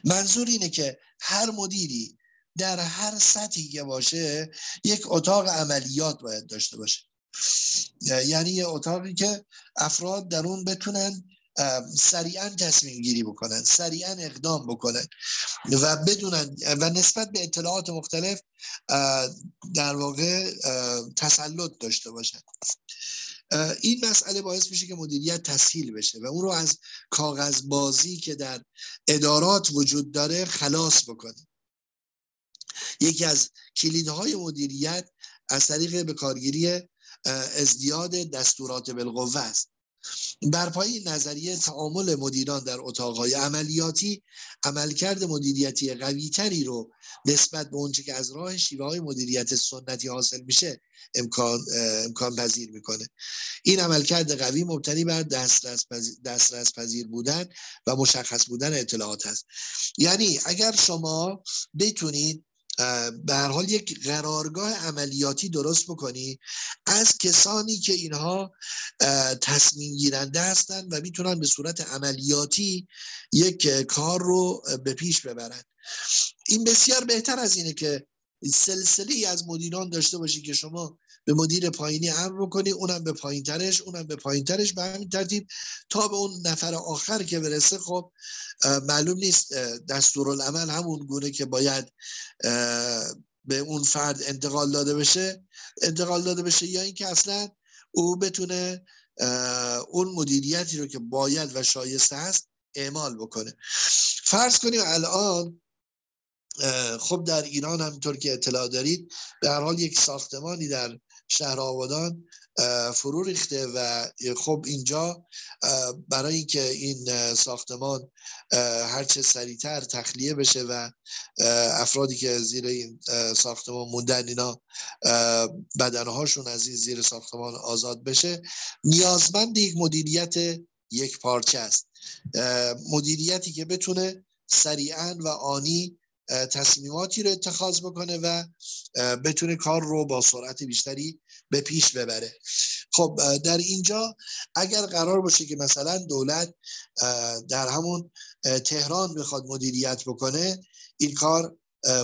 A: منظور اینه که هر مدیری در هر سطحی که باشه یک اتاق عملیات باید داشته باشه. یعنی یه اتاقی که افراد در اون بتونن سریعا تصمیم گیری بکنن سریعا اقدام بکنن و بدونن و نسبت به اطلاعات مختلف در واقع تسلط داشته باشن. این مسئله باعث میشه که مدیریت تسهیل بشه و اون رو از کاغذ بازی که در ادارات وجود داره خلاص بکنه. یکی از کلیدهای مدیریت از طریق به کارگیری ازدیاد دستورات بالقوه است. بر پای نظریه تعامل مدیران در اتاقهای عملیاتی عملکرد مدیریتی قویتری رو نسبت به اونچه که از راه شیوه های مدیریت سنتی حاصل میشه امکان, امکان پذیر می‌کنه. این عملکرد قوی مبتنی بر دسترس پذیر, دسترس پذیر بودن و مشخص بودن اطلاعات هست. یعنی اگر شما بتونید به هر حال یک قرارگاه عملیاتی درست بکنی از کسانی که اینها تصمیم گیرنده هستند و می‌تونن به صورت عملیاتی یک کار رو به پیش ببرن. این بسیار بهتر از اینه که سلسله از مدیران داشته باشی که شما به مدیر پایینی امر کنی اونم به پایین ترش اونم به پایین ترش به همین ترتیب. تا به اون نفر آخر که برسه خب معلوم نیست دستورالعمل همون گونه که باید به اون فرد انتقال داده بشه انتقال داده بشه یا اینکه اصلا او بتونه اون مدیریتی رو که باید و شایسته هست اعمال بکنه. فرض کنیم الان خب در ایران همینطور که اطلاع دارید به هر حال یک ساختمانی در شهر آبادان فرو ریخته و خب اینجا برای اینکه این ساختمان هرچه سریعتر تخلیه بشه و افرادی که زیر این ساختمان موندن اینا بدنهاشون از این زیر ساختمان آزاد بشه نیازمند یک مدیریت یک پارچه است. مدیریتی که بتونه سریعا و آنی تصمیماتی رو اتخاذ بکنه و بتونه کار رو با سرعت بیشتری به پیش ببره. خب در اینجا اگر قرار باشه که مثلا دولت در همون تهران بخواد مدیریت بکنه این کار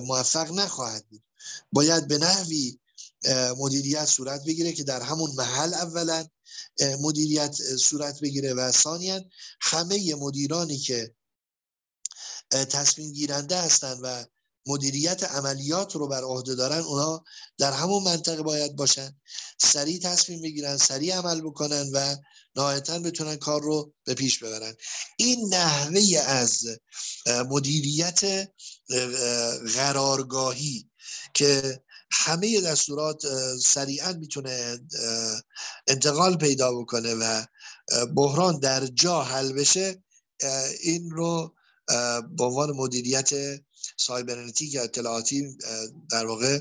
A: موفق نخواهد بود. باید به نحوی مدیریت صورت بگیره که در همون محل اولا مدیریت صورت بگیره و ثانیا همه مدیرانی که تصمیم گیرنده هستند و مدیریت عملیات رو بر عهده دارن اونا در همون منطقه باید باشن. سریع تصمیم بگیرن سریع عمل بکنن و نهایتا بتونن کار رو به پیش ببرن. این نحوه از مدیریت قرارگاهی که همه دستورات سریعا می‌تونه انتقال پیدا بکنه و بحران در جا حل بشه این رو به عنوان مدیریت سایبرنتیک یا اطلاعاتی در واقع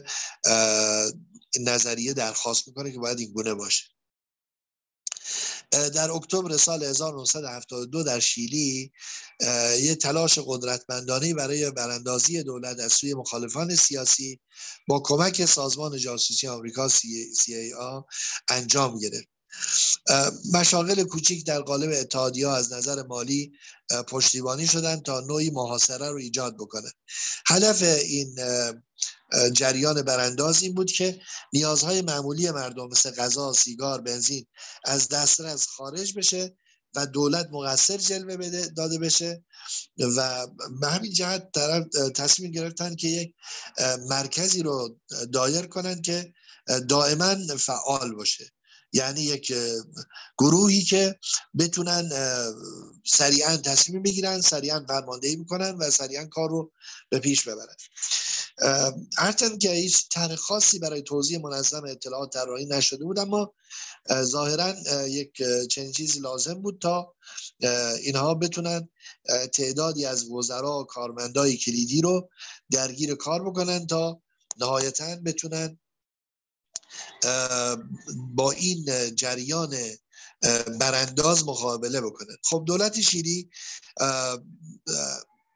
A: نظریه درخواست می‌کنه که باید این گونه باشه. در اکتبر سال 1972 در شیلی یه تلاش قدرتمندانه برای براندازی دولت از سوی مخالفان سیاسی با کمک سازمان جاسوسی آمریکا CIA انجام گرفت. مشاغل کوچیک در قالب اتحادیه از نظر مالی پشتیبانی شدن تا نوعی محاصره رو ایجاد بکنه هدف این جریان برانداز این بود که نیازهای معمولی مردم مثل غذا، سیگار، بنزین از دسترس خارج بشه و دولت مقصر جلوه بده داده بشه و به همین جهت طرف تصمیم گرفتن که یک مرکزی رو دایر کنن که دائما فعال باشه. یعنی یک گروهی که بتونن سریعا تصمیم بگیرن سریعا فرماندهی می‌کنن و سریعا کار رو به پیش ببرن. هرچند که هیچ طرح خاصی برای توضیح منظم اطلاعات طراحی نشده بود اما ظاهرا یک چنین چیزی لازم بود تا اینها بتونن تعدادی از وزرا و کارمندای کلیدی رو درگیر کار بکنن تا نهایتا بتونن با این جریان برانداز مقابله بکنه. خب دولت شیری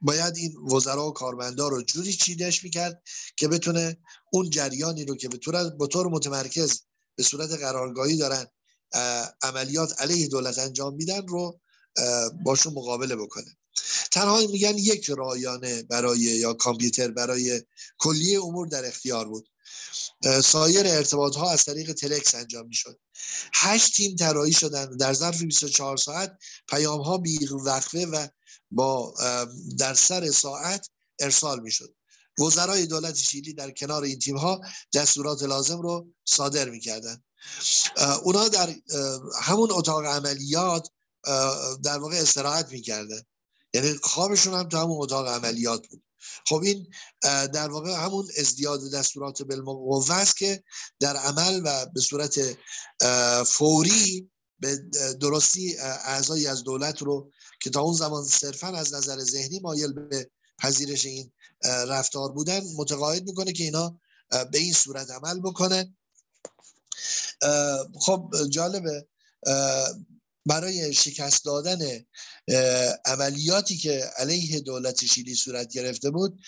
A: باید این وزرا و کارمندا رو جوری چیدش می‌کرد که بتونه اون جریانی رو که به طور, طور متمرکز به صورت قرارگاهی دارن عملیات علیه دولت انجام میدن رو باشون مقابله بکنه. تنها میگن یک رایانه برای یا کامپیوتر برای کلیه امور در اختیار بود. سایر ارتباط ها از طریق تلکس انجام می شد هشت تیم طراحی شدن در ظرف 24 ساعت پیام ها بی وقفه و با در سر ساعت ارسال می شد وزرای دولت شیلی در کنار این تیم ها دستورات لازم رو صادر می کردن اونا در همون اتاق عملیات در واقع استراحت می کردن یعنی خوابشون هم تو همون اتاق عملیات بود. خب این در واقع همون ازدیاد دستورات بالمقوه است که در عمل و به صورت فوری به درستی اعضایی از دولت رو که تا اون زمان صرفا از نظر ذهنی مایل به پذیرش این رفتار بودن متقاعد می‌کنه که اینا به این صورت عمل بکنن خب جالبه برای شکست دادن عملیاتی که علیه دولت شیلی صورت گرفته بود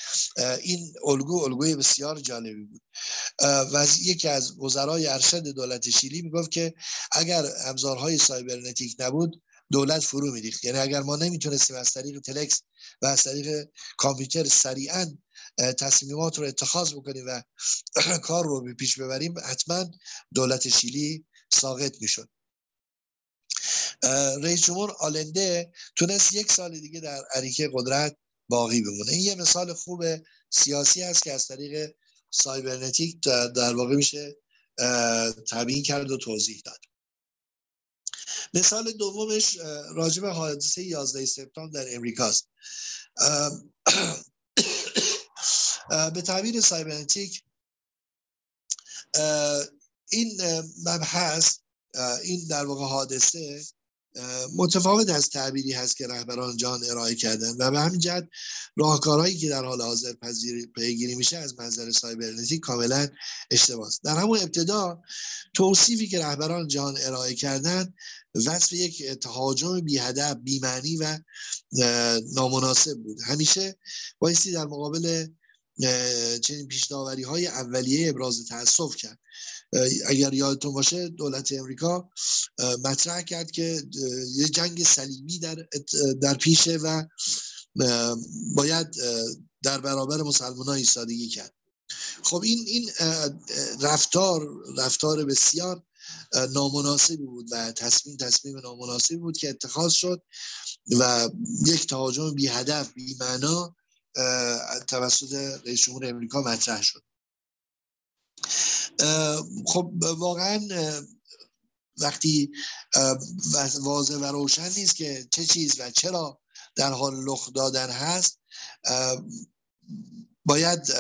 A: این الگو الگوی بسیار جالبی بود. و یکی از وزرای ارشد دولت شیلی می‌گفت که اگر ابزارهای سایبرنتیک نبود دولت فرو میریخت. یعنی اگر ما نمی‌تونستیم از طریق تلکس و از طریق کامپیوتر سریعا تصمیمات رو اتخاذ بکنیم و کار رو به پیش ببریم حتما دولت شیلی ساقط می‌شد. رئیس جمهور آلنده تونست یک سال دیگه در عریکه قدرت باقی بمونه. این یه مثال خوب سیاسی است که از طریق سایبرنتیک در واقع میشه تبیین کرد و توضیح داد. مثال دومش راجب حادثه 11 سپتامبر در امریکاست. به تعبیر سایبرنتیک این مبحث این در واقع حادثه متفاوت از تعبیری هست که رهبران جان ارائه کردن و به همین جهت راهکارهایی که در حال حاضر پیگیری میشه از منظر سایبرنتی کاملا اشتباه است. در همون ابتدا توصیفی که رهبران جان ارائه کردن وصف یک تهاجم بی هدف بی معنی و نامناسب بود. همیشه بایستی در مقابل چنین پیشناوری های اولیه ابراز تاسف کرد. اگر یادتون باشه دولت امریکا مطرح کرد که یه جنگ صلیبی در, در پیشه و باید در برابر مسلمان ها ایستادگی کرد. خب این این رفتار رفتار بسیار نامناسبی بود و تصمیم تصمیم نامناسبی بود که اتخاذ شد و یک تهاجم بی هدف بی معنا توسط رئیس جمهور امریکا مطرح شد. خب واقعا وقتی واضح و روشن نیست که چه چیز و چرا در حال لخ دادن هست باید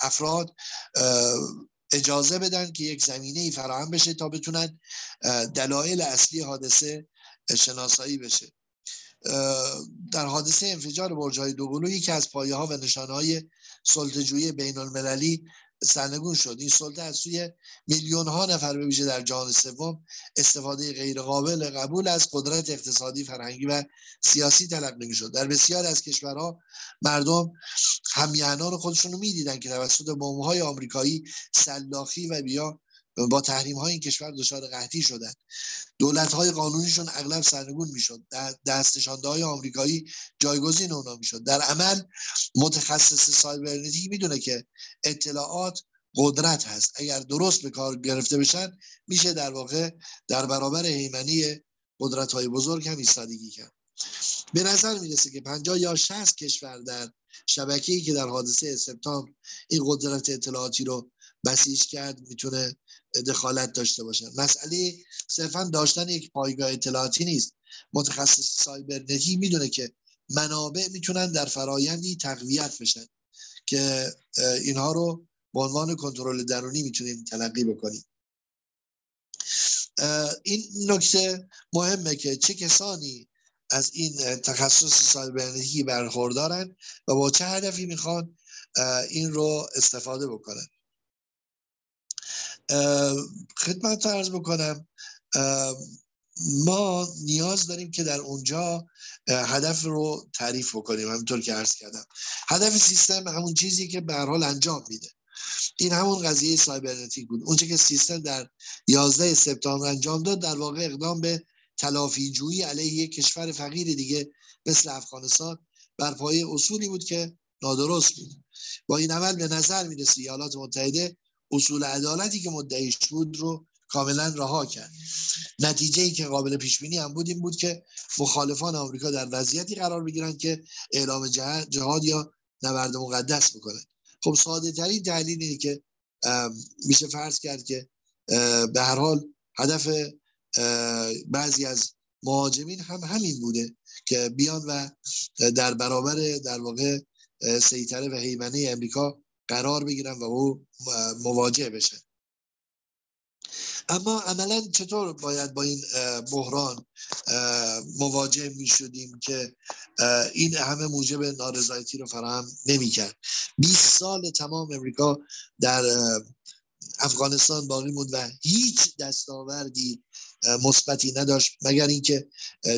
A: افراد اجازه بدن که یک زمینه ای فراهم بشه تا بتونن دلایل اصلی حادثه شناسایی بشه. در حادثه انفجار برج های دوقلو یکی از پایه ها و نشانه های سلطجوی بین المللی سرنگون شد. این سلطه از سوی میلیون ها نفر به ویژه در جهان سوم استفاده غیر قابل قبول از قدرت اقتصادی فرهنگی و سیاسی تلقی شد در بسیار از کشورها مردم همیهنان خودشون رو می‌دیدن که توسط بمب های آمریکایی سلاخی و بیا با تحریم های این کشور دچار قحطی شدن. دولت های قانونیشون اغلب سرنگون می‌شد. دستشانده های آمریکایی جایگزین اونا می‌شد. در عمل متخصص سایبرنتیک می‌دونه که اطلاعات قدرت هست. اگر درست به کار گرفته بشن میشه در واقع در برابر هیمنی قدرت های بزرگ هم ایستادگی کرد. به نظر می‌رسه که 50 یا 60 کشور در شبکه‌ای که در حادثه سپتامبر این قدرت اطلاعاتی رو بسیج کرد می‌تونه دخالت داشته باشن مسئله صرفا داشتن یک پایگاه اطلاعاتی نیست. متخصص سایبرنتی می‌دونه که منابع می‌تونن در فرایندی تقویت بشن که اینها رو به عنوان کنترل درونی می‌تونیم تلقی بکنیم این نکته مهمه که چه کسانی از این تخصص سایبرنتی برخوردارن و با چه هدفی می‌خوان این رو استفاده بکنن. خدمت ارز بکنم ما نیاز داریم که در اونجا هدف رو تعریف بکنیم همینطور که عرض کردم. هدف سیستم همون چیزی که به حال انجام میده. این همون قضیه سایبرنتیک بود. اونچه که سیستم در 11 سپتامبر انجام داد در واقع اقدام به تلافی جویی علیه یک کشور فقیر دیگه مثل افغانستان بر پایه اصولی بود که نادرست بود. با این عمل به نظر می‌رسه ایالات متحده اصول عدالتی که مدعیش بود رو کاملا رها کرد. نتیجه ای که قابل پیش بینی هم بود این بود که مخالفان آمریکا در وضعیتی قرار بگیرن که اعلام جهاد یا نبرد مقدس بکنن. خب ساده ترین دلیل اینه که میشه فرض کرد که به هر حال هدف بعضی از مهاجمین هم همین بوده که بیان و در برابر در واقع سیطره و حیمنه امریکا قرار بگیرن و او مواجه بشه. اما عملا چطور باید با این بحران مواجه می شدیم که این همه موجب نارضایتی رو فراهم نمی کرد 20 سال تمام امریکا در افغانستان باقی موند و هیچ دستاوردی مثبتی نداشت مگر اینکه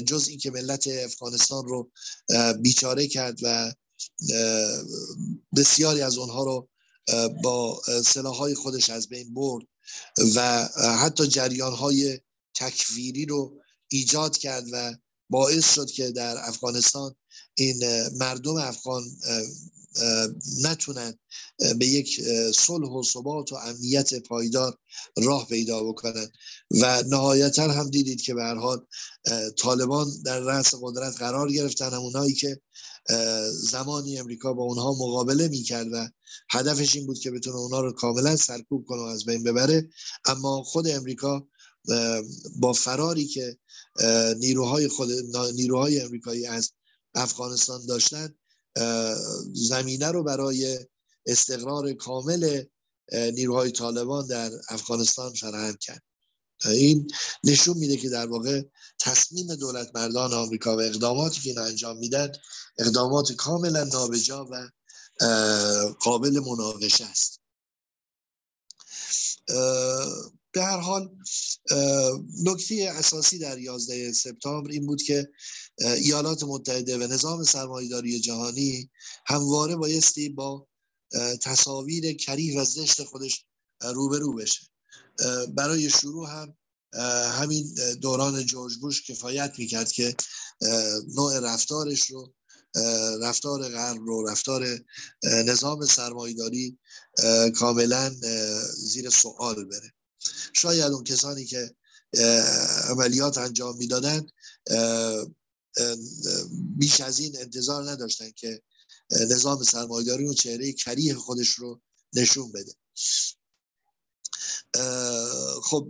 A: جز اینکه ملت افغانستان رو بیچاره کرد و بسیاری از اونها رو با سلاحهای خودش از بین برد و حتی جریان های تکفیری رو ایجاد کرد و باعث شد که در افغانستان این مردم افغان نتونن به یک صلح و ثبات و امنیت پایدار راه پیدا بکنن. و نهایتا هم دیدید که به هر حال طالبان در رأس قدرت قرار گرفتن. همونایی که زمانی امریکا با اونها مقابله می‌کرد و هدفش این بود که بتونه اونها رو کاملا سرکوب کنه و از بین ببره. اما خود امریکا با فراری که نیروهای خود نیروهای امریکایی از افغانستان داشتن زمینه رو برای استقرار کامل نیروهای طالبان در افغانستان فراهم کرد. این نشون میده که در واقع تصمیم دولت مردان آمریکا و اقداماتی که این انجام میدن اقدامات کاملا نابجا و قابل مناقشه است. به هر حال نکته اساسی در 11 سپتامبر این بود که ایالات متحده و نظام سرمایهداری جهانی همواره بایستی با تصاویر کریه و زشت خودش روبرو بشه. برای شروع هم همین دوران جورج بوش کفایت می‌کرد که نوع رفتارش رو رفتار غرب رو رفتار نظام سرمایداری کاملا زیر سوال بره. شاید اون کسانی که عملیات انجام می‌دادن بیش از این انتظار نداشتن که نظام سرمایداری و چهره کریه خودش رو نشون بده. خب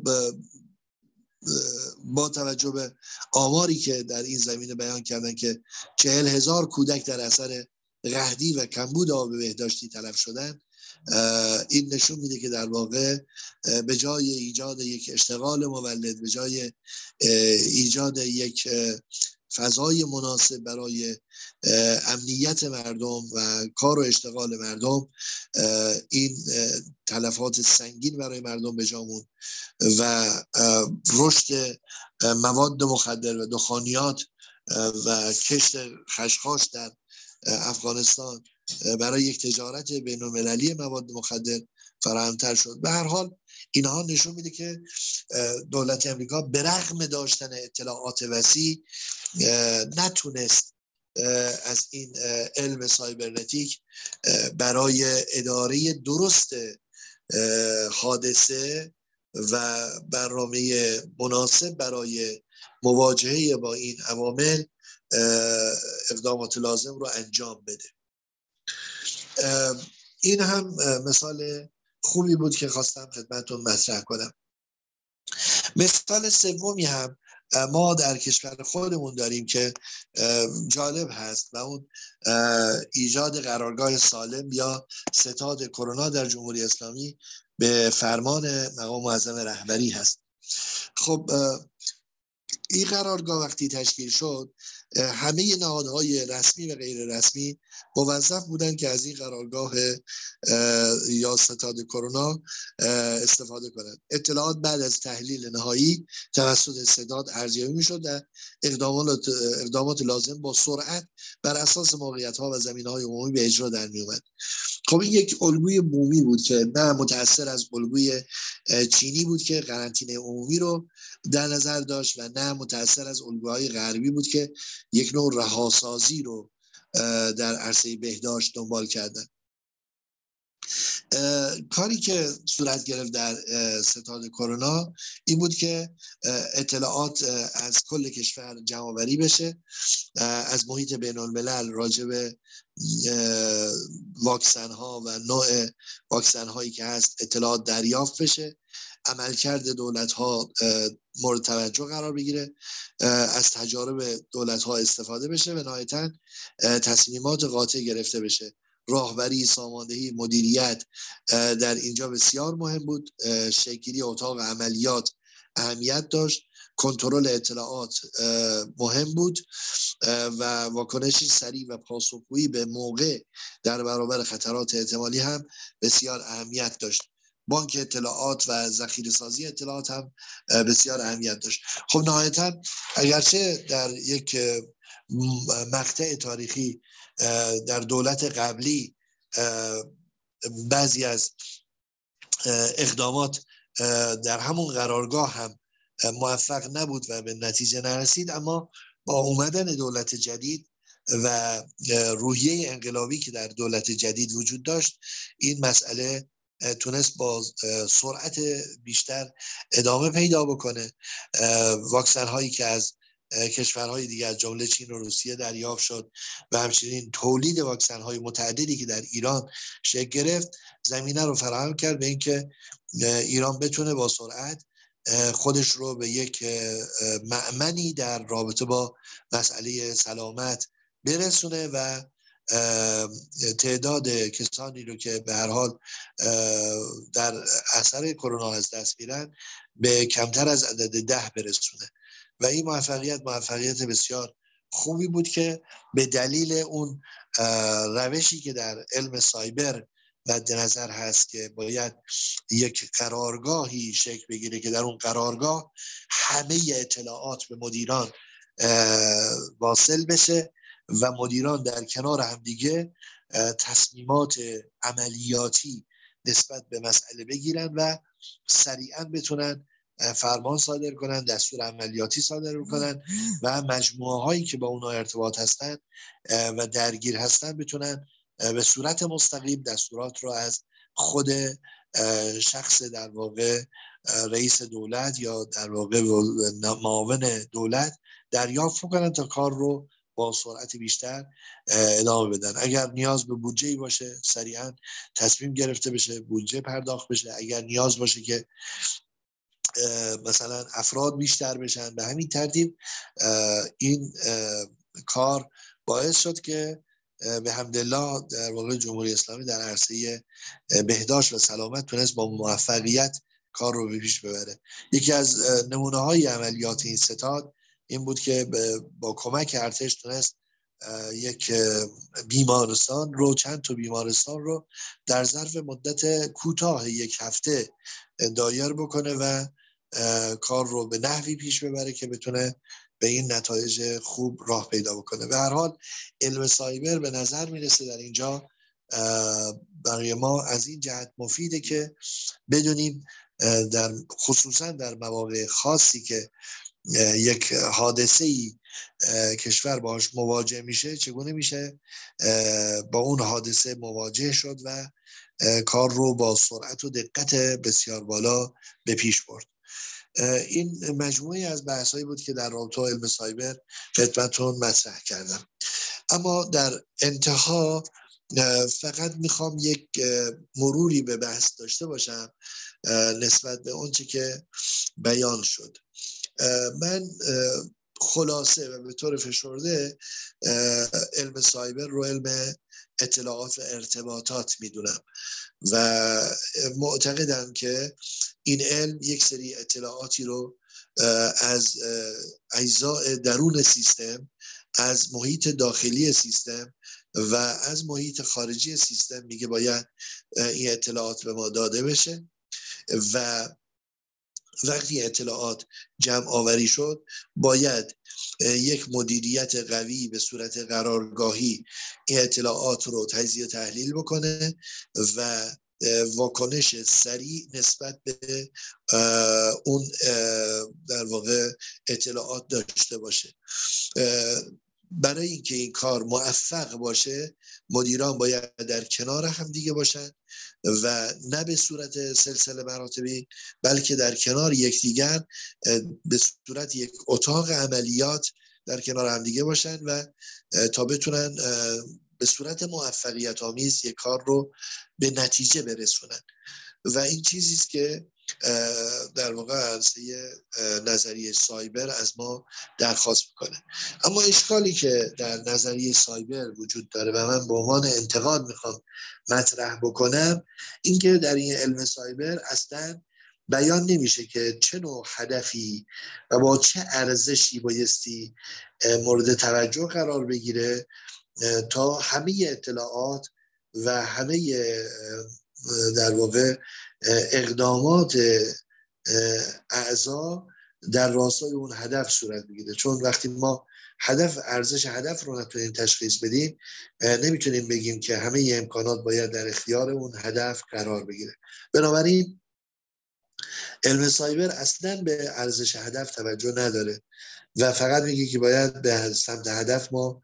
A: با توجه به آماری که در این زمینه بیان کردن که چهل هزار کودک در اثر قهدی و کمبود آب بهداشتی تلف شدن این نشون میده که در واقع به جای ایجاد یک اشتغال مولد به جای ایجاد یک فضای مناسب برای امنیت مردم و کار و اشتغال مردم این تلفات سنگین برای مردم به جامون و رشد مواد مخدر و دخانیات و کشت خشخاش در افغانستان برای یک تجارت بین المللی مواد مخدر فراهمتر شد. به هر حال اینها نشون میده که دولت امریکا به رغم داشتن اطلاعات وسیع نتونست از این علم سایبرنتیک برای اداره درست حادثه و برنامه مناسب برای مواجهه با این عوامل اقدامات لازم رو انجام بده. این هم مثال خوبی بود که خواستم خدمتون مطرح کنم. مثال سومی هم ما در کشور خودمون داریم که جالب هست و اون ایجاد قرارگاه سالم یا ستاد کرونا در جمهوری اسلامی به فرمان مقام معظم رهبری هست. خب این قرارگاه وقتی تشکیل شد همه نهادهای رسمی و غیر رسمی موظف بودن که از این قرارگاه یا ستاد کرونا استفاده کنند. اطلاعات بعد از تحلیل نهایی توسط صداد ارزیابی می‌شد و اقدامات اقدامات لازم با سرعت بر اساس موقعیت ها و زمین های عمومی به اجرا در می اومد خب این یک الگوی بومی بود که نه متاثر از الگوی چینی بود که قرنطینه عمومی رو در نظر داشت و نه متاثر از الگوهای غربی بود که یک نوع رهاسازی رو در عرصه بهداشت دنبال کردن. کاری که صورت گرفت در ستاد کرونا این بود که اطلاعات از کل کشور جمعآوری بشه. از محیط بین الملل راجع به واکسن ها و نوع واکسن هایی که هست اطلاعات دریافت بشه. عملکرد دولت ها مورد توجه قرار بگیره از تجارب دولت ها استفاده بشه و نهایتا تصمیمات قاطع گرفته بشه. راهبری ساماندهی مدیریت در اینجا بسیار مهم بود. شکلی اتاق عملیات اهمیت داشت. کنترل اطلاعات مهم بود و واکنشی سریع و پاسخگویی به موقع در برابر خطرات احتمالی هم بسیار اهمیت داشت. بانک اطلاعات و ذخیره سازی اطلاعات هم بسیار اهمیت داشت. خب نهایتا اگرچه در یک مقطع تاریخی در دولت قبلی بعضی از اقدامات در همون قرارگاه هم موفق نبود و به نتیجه نرسید اما با اومدن دولت جدید و روحیه انقلابی که در دولت جدید وجود داشت این مسئله تونست با سرعت بیشتر ادامه پیدا بکنه. واکسن هایی که از کشورهای دیگر از جمله چین و روسیه دریافت شد و همچنین تولید واکسن های متعددی که در ایران شکل گرفت زمینه رو فراهم کرد به اینکه ایران بتونه با سرعت خودش رو به یک معمنی در رابطه با مسئله سلامت برسونه و تعداد کسانی رو که به هر حال در اثر کرونا از دست میرن به کمتر از عدد ده برسونه. و این موفقیت موفقیت بسیار خوبی بود که به دلیل اون روشی که در علم سایبر مد نظر هست که باید یک قرارگاهی شکل بگیره که در اون قرارگاه همه اطلاعات به مدیران واصل بشه و مدیران در کنار همدیگه تصمیمات عملیاتی نسبت به مسئله بگیرن و سریعا بتونن فرمان صادر کنن دستور عملیاتی صادر کنن و مجموعه هایی که با اونها ارتباط هستن و درگیر هستن بتونن به صورت مستقیم دستورات رو از خود شخص در واقع رئیس دولت یا در واقع معاون دولت دریافت کنن تا کار رو با سرعت بیشتر ادامه بدن. اگر نیاز به بودجه باشه سریعا تصمیم گرفته بشه بودجه پرداخت بشه. اگر نیاز باشه که مثلا افراد بیشتر بشن به همین ترتیب این کار باعث شد که به حمدالله در واقع جمهوری اسلامی در عرصه بهداشت و سلامت تونست با موفقیت کار رو به پیش ببره. یکی از نمونه های عملیات این ستاد این بود که با کمک ارتش تونست یک بیمارستان رو چند تا بیمارستان رو در ظرف مدت کوتاه یک هفته دایر بکنه و کار رو به نحوی پیش ببره که بتونه به این نتایج خوب راه پیدا بکنه. به هر حال علم سایبر به نظر می‌رسه در اینجا برای ما از این جهت مفیده که بدونیم در خصوصا در مواقع خاصی که یک حادثه ای کشور باش مواجه میشه. چگونه میشه؟ با اون حادثه مواجه شد و کار رو با سرعت و دقت بسیار بالا به پیش برد. این مجموعی از بحثایی بود که در رابطه علم سایبر خدمتتون مطرح کردم. اما در انتها فقط می‌خوام یک مروری به بحث داشته باشم نسبت به اونچه که بیان شد. من خلاصه و به طور فشرده علم سایبر رو علم اطلاعات و ارتباطات می‌دونم و معتقدم که این علم یک سری اطلاعاتی رو از اجزاء درون سیستم از محیط داخلی سیستم و از محیط خارجی سیستم میگه باید این اطلاعات به ما داده بشه و وقتی اطلاعات جمع آوری شد باید یک مدیریت قوی به صورت قرارگاهی این اطلاعات رو تجزیه تحلیل بکنه و واکنش سریع نسبت به اون در واقع اطلاعات داشته باشه. برای اینکه این کار موفق باشه مدیران باید در کنار هم دیگه باشن. و نه به صورت سلسله مراتبی بلکه در کنار یکدیگر به صورت یک اتاق عملیات در کنار هم دیگه باشن و تا بتونن به صورت موفقیت آمیز یک کار رو به نتیجه برسونن. و این چیزی است که در واقع عرصه نظریه سایبر از ما درخواست می‌کنه. اما اشکالی که در نظریه سایبر وجود داره و من به عنوان انتقاد می‌خوام مطرح بکنم اینکه در این علم سایبر اصلا بیان نمیشه که چه نوع هدفی و با چه ارزشی بایستی مورد توجه قرار بگیره تا همه اطلاعات و همه در واقع اقدامات اعضا در راستای اون هدف صورت بگیره چون وقتی ما هدف ارزش هدف رو نتونیم تشخیص بدیم نمی‌تونیم بگیم که همه امکانات باید در اختیار اون هدف قرار بگیره. بنابراین علم سایبر اصلا به ارزش هدف توجه نداره و فقط میگه که باید به سمت هدف ما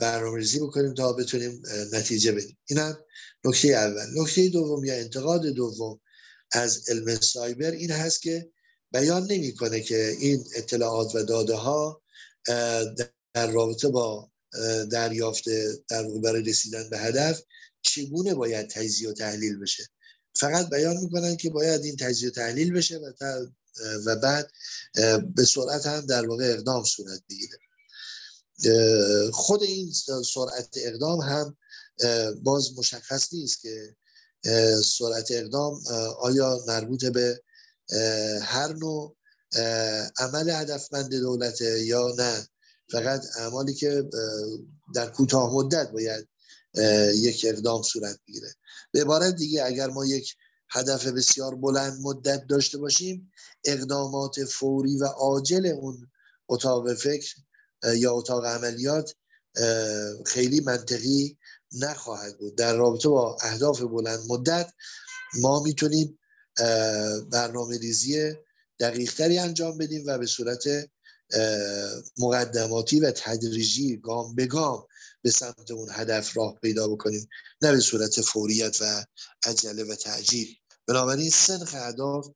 A: برنامه‌ریزی بکنیم تا بتونیم نتیجه بدیم. اینم نکته اول. نکته دوم یا انتقاد دوم از علم سایبر این هست که بیان نمی‌کنه که این اطلاعات و داده ها در رابطه با دریافت در برای رسیدن به هدف چگونه باید تجزیه و تحلیل بشه. فقط بیان می‌کنن که باید این تجزیه و تحلیل بشه و, و بعد به سرعت هم در واقع اقدام صورت بگیره. خود این سرعت اقدام هم باز مشخص نیست که سرعت اقدام آیا مربوط به هر نوع عمل هدفمند دولته یا نه. فقط اعمالی که در کوتاه مدت باید یک اقدام صورت بگیره. به عبارت دیگه اگر ما یک هدف بسیار بلند مدت داشته باشیم اقدامات فوری و عاجل اون اتاق فکر یا اتاق عملیات خیلی منطقی نخواهد بود. در رابطه با اهداف بلند مدت ما می‌تونیم برنامه ریزی دقیقتری انجام بدیم و به صورت مقدماتی و تدریجی گام به گام به سمت اون هدف راه پیدا بکنیم. نه به صورت فوریت و عجله و تعجیل. بنابراین سنخ اهداف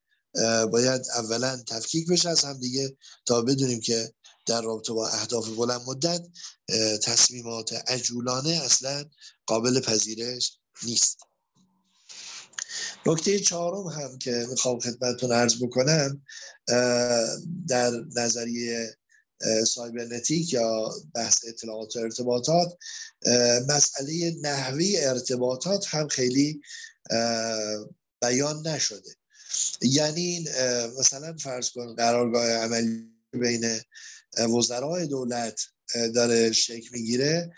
A: باید اولا تفکیک بشه از هم دیگه تا بدونیم که در رابطه با اهداف بلند مدت تصمیمات عجولانه اصلا قابل پذیرش نیست. نکته چهارم هم که می‌خوام خدمتتون عرض بکنم در نظریه سایبرنتیک یا بحث اطلاعات و ارتباطات مسئله نحوی ارتباطات هم خیلی بیان نشده. یعنی مثلا فرض کن قرارگاه عملی بین وزرای دولت داره شکل می‌گیره.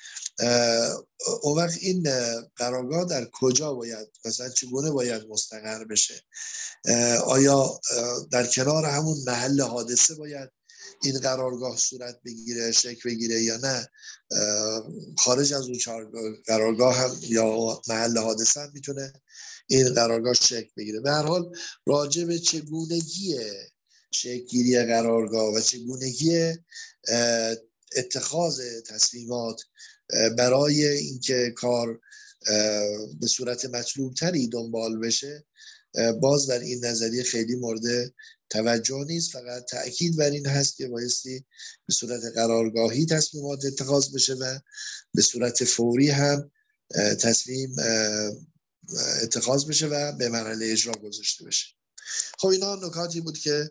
A: اون وقت این قرارگاه در کجا باید مثلا چگونه باید مستقر بشه؟ آیا در کنار همون محل حادثه باید این قرارگاه صورت بگیره شکل بگیره یا نه؟ خارج از اون قرارگاه هم یا محل حادثه هم می‌تونه این قرارگاه شکل بگیره. به هر حال راجع به چگونگی شکلگیری قرارگاه و چگونگی اتخاذ تصمیمات برای اینکه کار به صورت مطلوب تری دنبال بشه باز در این نظریه خیلی مورد توجه نیست. فقط تاکید بر این هست که بایستی به صورت قرارگاهی تصمیمات اتخاذ بشه و به صورت فوری هم تصمیم اتخاذ بشه و به مرحله اجرا گذاشته بشه. خب اینا نکاتی بود که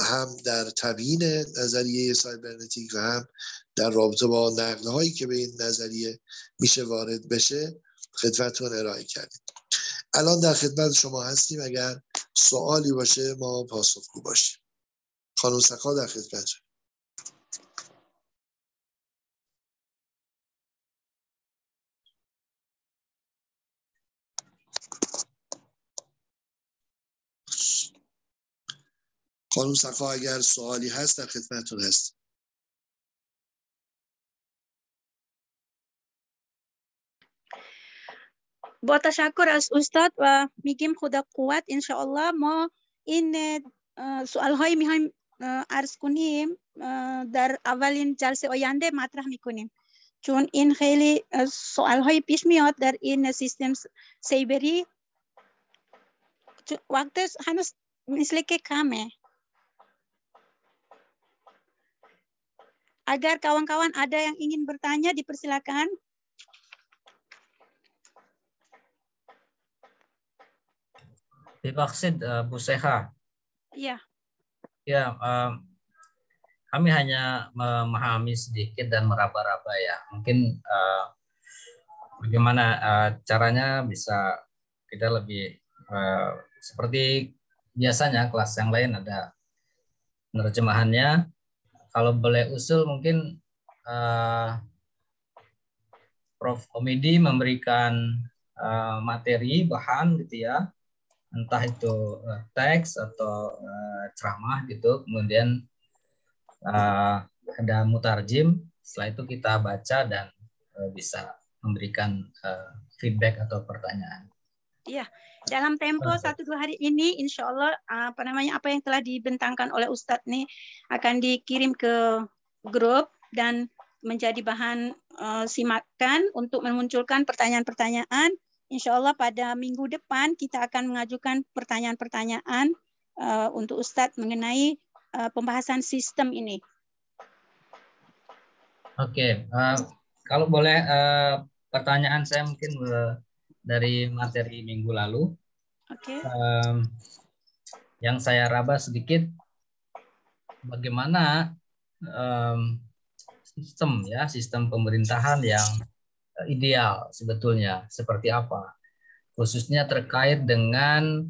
A: هم در تبیین نظریه سایبرنتیک و هم در رابطه با نقله هایی که به این نظریه میشه وارد بشه خدمتتون ارائه کردیم. الان در خدمت شما هستیم. اگر سوالی باشه ما پاسخگو باشیم. خانم سقا در خدمت خانم سقا اگر سوالی هست در خدمتتون هست.
C: با تشکر از استاد و میگیم خدا قوت انشاءالله ما این سوال های می‌خوایم عرض کنیم در اولین جلسه آینده مطرح می‌کنیم. چون این خیلی سوال های پیش میاد در این سیستم سیبری. وقت هنوز مثل که کمه. Agar kawan-kawan ada yang ingin bertanya, dipersilakan.
D: Dipaksid uh, Bu Seha.
C: Iya.
D: Ya, uh, kami hanya memahami sedikit dan meraba-raba ya. Mungkin uh, bagaimana uh, caranya bisa kita lebih uh, seperti biasanya kelas yang lain ada penerjemahannya kalau boleh usul mungkin uh, Prof. Komedi memberikan uh, materi bahan gitu ya, entah itu uh, teks atau uh, ceramah gitu, kemudian uh, ada mutarjim, setelah itu kita baca dan uh, bisa memberikan uh, feedback atau pertanyaan.
C: Iya, dalam tempo satu dua hari ini, insya Allah apa namanya apa yang telah dibentangkan oleh Ustadz nih akan dikirim ke grup dan menjadi bahan uh, simakan untuk memunculkan pertanyaan-pertanyaan. Insya Allah pada minggu depan kita akan mengajukan pertanyaan-pertanyaan uh, untuk Ustadz mengenai uh, pembahasan sistem ini.
D: Oke, okay. uh, kalau boleh uh, pertanyaan saya mungkin uh, dari materi minggu lalu.
C: Oke. Okay.
D: Um, yang saya raba sedikit bagaimana um, sistem ya sistem pemerintahan yang ideal sebetulnya seperti apa khususnya terkait dengan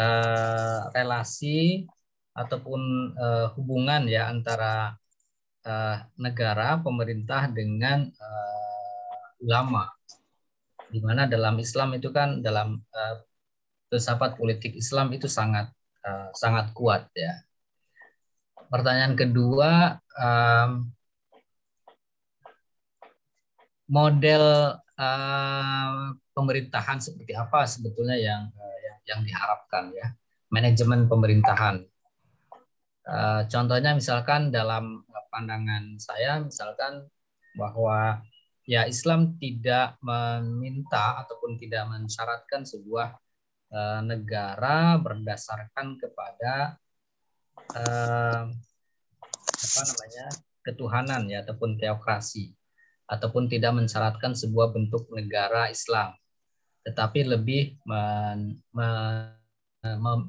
D: uh, relasi ataupun uh, hubungan ya antara uh, negara pemerintah dengan uh, ulama di mana dalam Islam itu kan dalam uh, filsafat politik Islam itu sangat uh, sangat kuat ya. Pertanyaan kedua, um, model uh, pemerintahan seperti apa sebetulnya yang uh, yang, yang diharapkan ya manajemen pemerintahan. Uh, contohnya misalkan dalam pandangan saya misalkan bahwa ya Islam tidak meminta ataupun tidak mensyaratkan sebuah uh, negara berdasarkan kepada uh, apa namanya ketuhanan ya ataupun teokrasi ataupun tidak mensyaratkan sebuah bentuk negara Islam. Tetapi lebih men, men,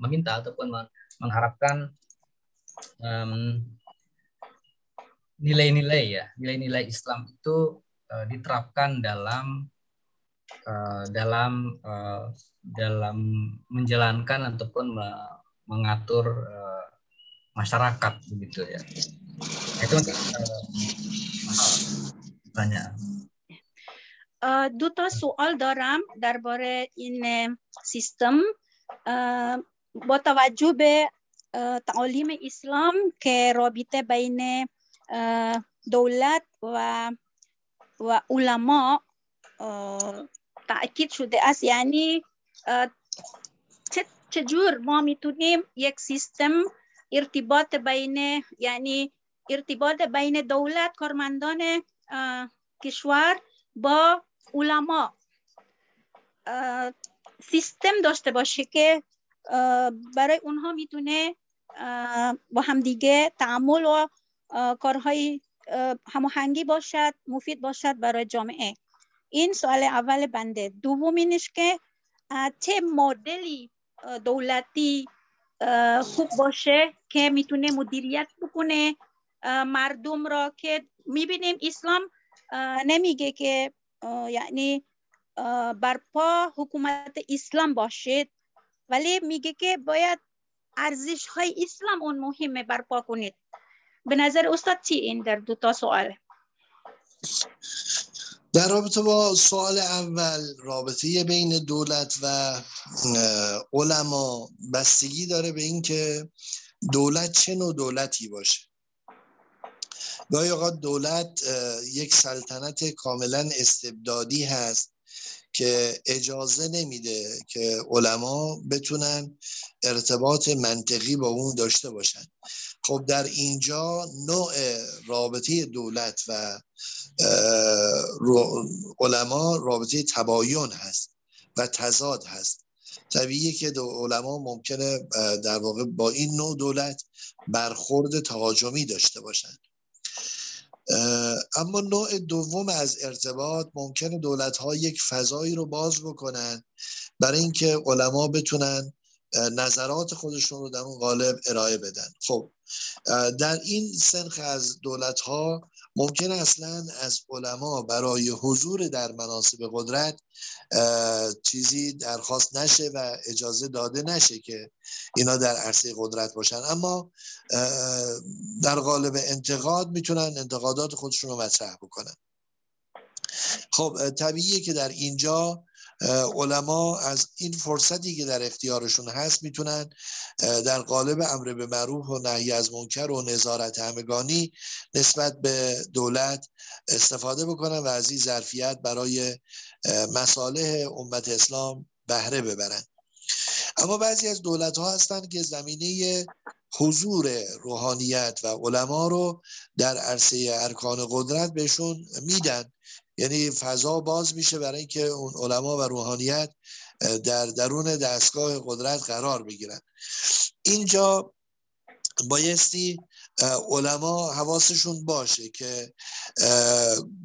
D: meminta ataupun mengharapkan nilai-nilai um, ya nilai-nilai Islam itu uh, diterapkan dalam uh, dalam uh, dalam menjalankan ataupun mengatur uh, masyarakat begitu ya itu uh, banyak
C: uh, دو تا سوال دارم درباره این سیستم با توجه به تعالیم اسلام که رابطه بین دولت و و علما تاکید شده است. یعنی چجور ما می‌تونیم یک سیستم ارتباط بین یعنی ارتباط بین دولت کارمندان کشور با علما. سیستم داشته باشه که برای اونها می‌تونه با همدیگه تعامل و کارهای هماهنگی باشد مفید باشد برای جامعه. این سوال اول بنده. دومینش که چه مدلی دولتی خوب باشه که می‌تونه مدیریت بکنه؟ مردم را که می‌بینیم اسلام نمیگه که یعنی برپا حکومت اسلام باشید ولی میگه که باید ارزش های اسلام اون مهمه برپا کنید. به نظر استاد چی این در دو تا سوال؟
A: در رابطه با سوال اول رابطه بین دولت و علما بستگی داره به اینکه دولت چه نوع دولتی باشه. گاهی اوقات دولت یک سلطنت کاملا استبدادی هست. که اجازه نمیده که علما بتونن ارتباط منطقی با اون داشته باشن. خب در اینجا نوع رابطه دولت و علما رابطه تباین هست و تضاد هست. طبیعیه که علما ممکنه در واقع با این نوع دولت برخورد تهاجمی داشته باشند اما نوع دوم از ارتباط ممکنه دولت ها یک فضایی رو باز بکنن برای اینکه علما بتونن نظرات خودشون رو در اون قالب ارائه بدن. خب در این سنخ از دولت ها ممکن اصلا از علما برای حضور در مناسب قدرت چیزی درخواست نشه و اجازه داده نشه که اینا در عرصه قدرت باشن. اما در قالب انتقاد می‌تونن انتقادات خودشون رو مطرح بکنن. خب طبیعیه که در اینجا علما از این فرصتی که در اختیارشون هست می‌تونن در قالب امر به معروف و نهی از منکر و نظارت همگانی نسبت به دولت استفاده بکنن و از این ظرفیت برای مصالح امت اسلام بهره ببرن. اما بعضی از دولت ها هستند که زمینه حضور روحانیت و علما رو در عرصه ارکان قدرت بهشون میدن. یعنی فضا باز میشه برای اینکه اون علما و روحانیت در درون دستگاه قدرت قرار بگیرن. اینجا بایستی علما حواسشون باشه که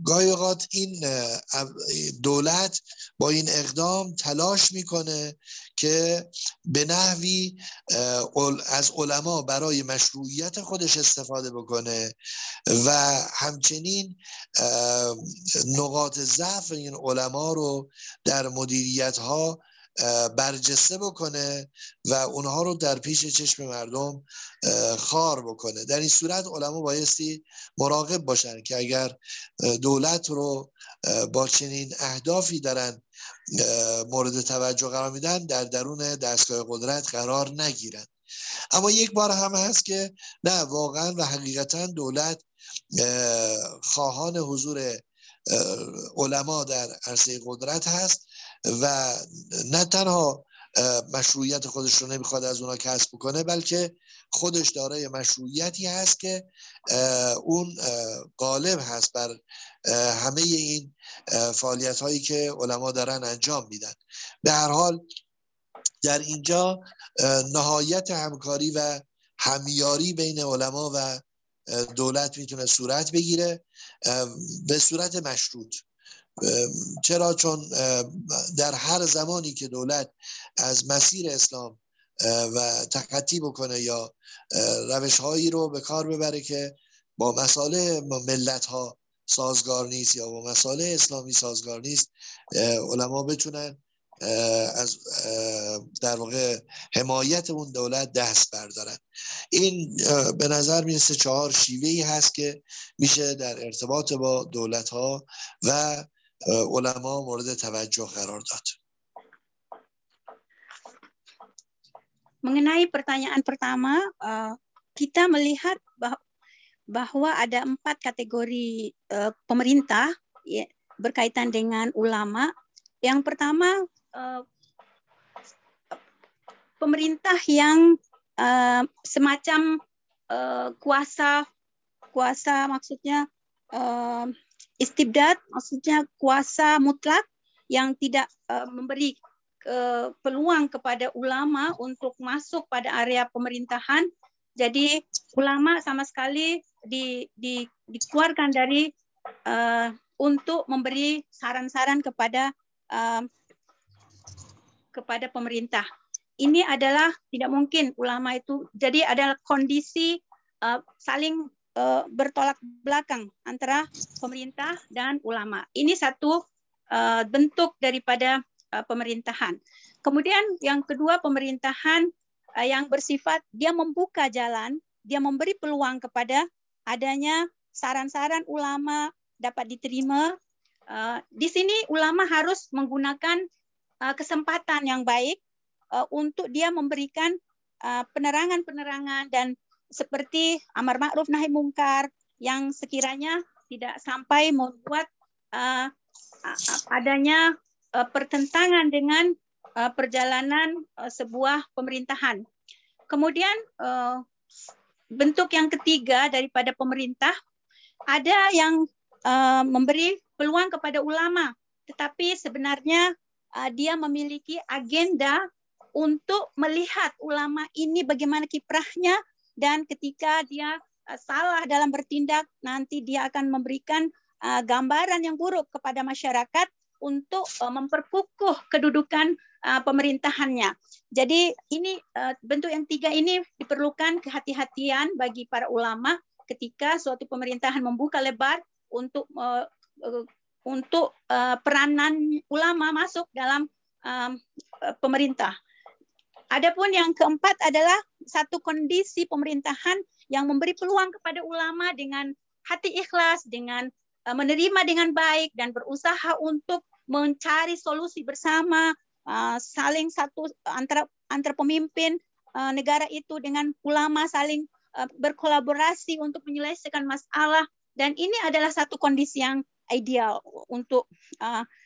A: گاهی اوقات این دولت با این اقدام تلاش می‌کنه که به نحوی از علما برای مشروعیت خودش استفاده بکنه و همچنین نقاط ضعف این علما رو در مدیریت ها برجسته بکنه و اونها رو در پیش چشم مردم خار بکنه. در این صورت علما بایستی مراقب باشن که اگر دولت رو با چنین اهدافی دارن مورد توجه قرار میدن در درون دستگاه قدرت قرار نگیرن. اما یک بار هم هست که نه واقعا و حقیقتا دولت خواهان حضور علما در عرصه قدرت هست و نه تنها مشروعیت خودش رو نمی‌خواد از اونا کسب کنه بلکه خودش دارای مشروعیتی هست که اون غالب هست بر همه این فعالیت هایی که علما دارن انجام میدن. به هر حال در اینجا نهایت همکاری و همیاری بین علما و دولت می‌تونه صورت بگیره به صورت مشروط. چرا؟ چون در هر زمانی که دولت از مسیر اسلام و تخطی بکنه یا روش هایی رو به کار ببره که با مسائل ملت ها سازگار نیست یا با مسائل اسلامی سازگار نیست علما بتونن از در واقع حمایت اون دولت دست بردارن. این به نظر می‌رسه چهار شیوه ای هست که میشه در ارتباط با دولت ها و علما مورد توجه قرار داد.
C: Mengenai pertanyaan pertama, kita melihat bahwa ada empat kategori pemerintah berkaitan dengan ulama. Yang pertama, pemerintah yang semacam kuasa kuasa maksudnya istibdat maksudnya kuasa mutlak yang tidak uh, memberi uh, peluang kepada ulama untuk masuk pada area pemerintahan. Jadi ulama sama sekali di, di, dikeluarkan dari uh, untuk memberi saran-saran kepada uh, kepada pemerintah. Ini adalah tidak mungkin ulama itu. Jadi adalah kondisi uh, saling uh, bertolak belakang antara pemerintah dan ulama. Ini satu uh, bentuk daripada uh, pemerintahan. Kemudian yang kedua pemerintahan yang bersifat dia membuka jalan, dia memberi peluang kepada adanya saran-saran ulama dapat diterima. Uh, di sini ulama harus menggunakan uh, kesempatan yang baik untuk dia memberikan penerangan-penerangan dan seperti amar ma'ruf nahi mungkar yang sekiranya tidak sampai membuat adanya pertentangan dengan uh, perjalanan uh, sebuah pemerintahan. Kemudian uh, bentuk yang ketiga daripada pemerintah ada yang memberi peluang kepada ulama, tetapi sebenarnya dia memiliki agenda untuk melihat ulama ini bagaimana kiprahnya dan ketika dia salah dalam bertindak nanti dia akan memberikan gambaran yang buruk kepada masyarakat untuk uh, memperkukuh kedudukan uh, pemerintahannya. Jadi ini uh, bentuk yang tiga ini diperlukan kehati-hatian bagi para ulama ketika suatu pemerintahan membuka lebar untuk uh, untuk peranan ulama masuk dalam pemerintah. Adapun yang keempat adalah satu kondisi pemerintahan yang memberi peluang kepada ulama dengan hati ikhlas, dengan menerima dengan baik dan berusaha untuk mencari solusi bersama, uh, saling satu antara antara pemimpin uh, negara itu dengan ulama saling berkolaborasi untuk menyelesaikan masalah dan ini adalah satu kondisi yang ideal untuk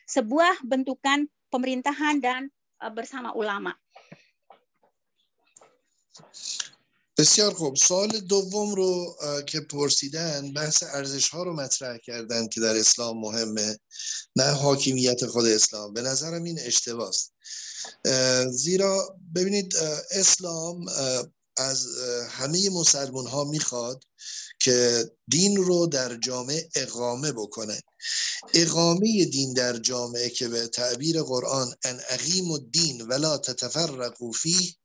C: sebuah bentukan pemerintahan dan bersama ulama.
A: بسیار خوب. سوال دوم رو که پرسیدن بحث ارزش ها رو مطرح کردن که در اسلام مهمه نه حاکمیت خود اسلام. به نظرم این اشتباست. زیرا ببینید اسلام از همه مسلمان ها می‌خواد که دین رو در جامعه اقامه بکنه. اقامه دین در جامعه که به تعبیر قرآن ان اقیم الدین ولا تتفرقوا فیه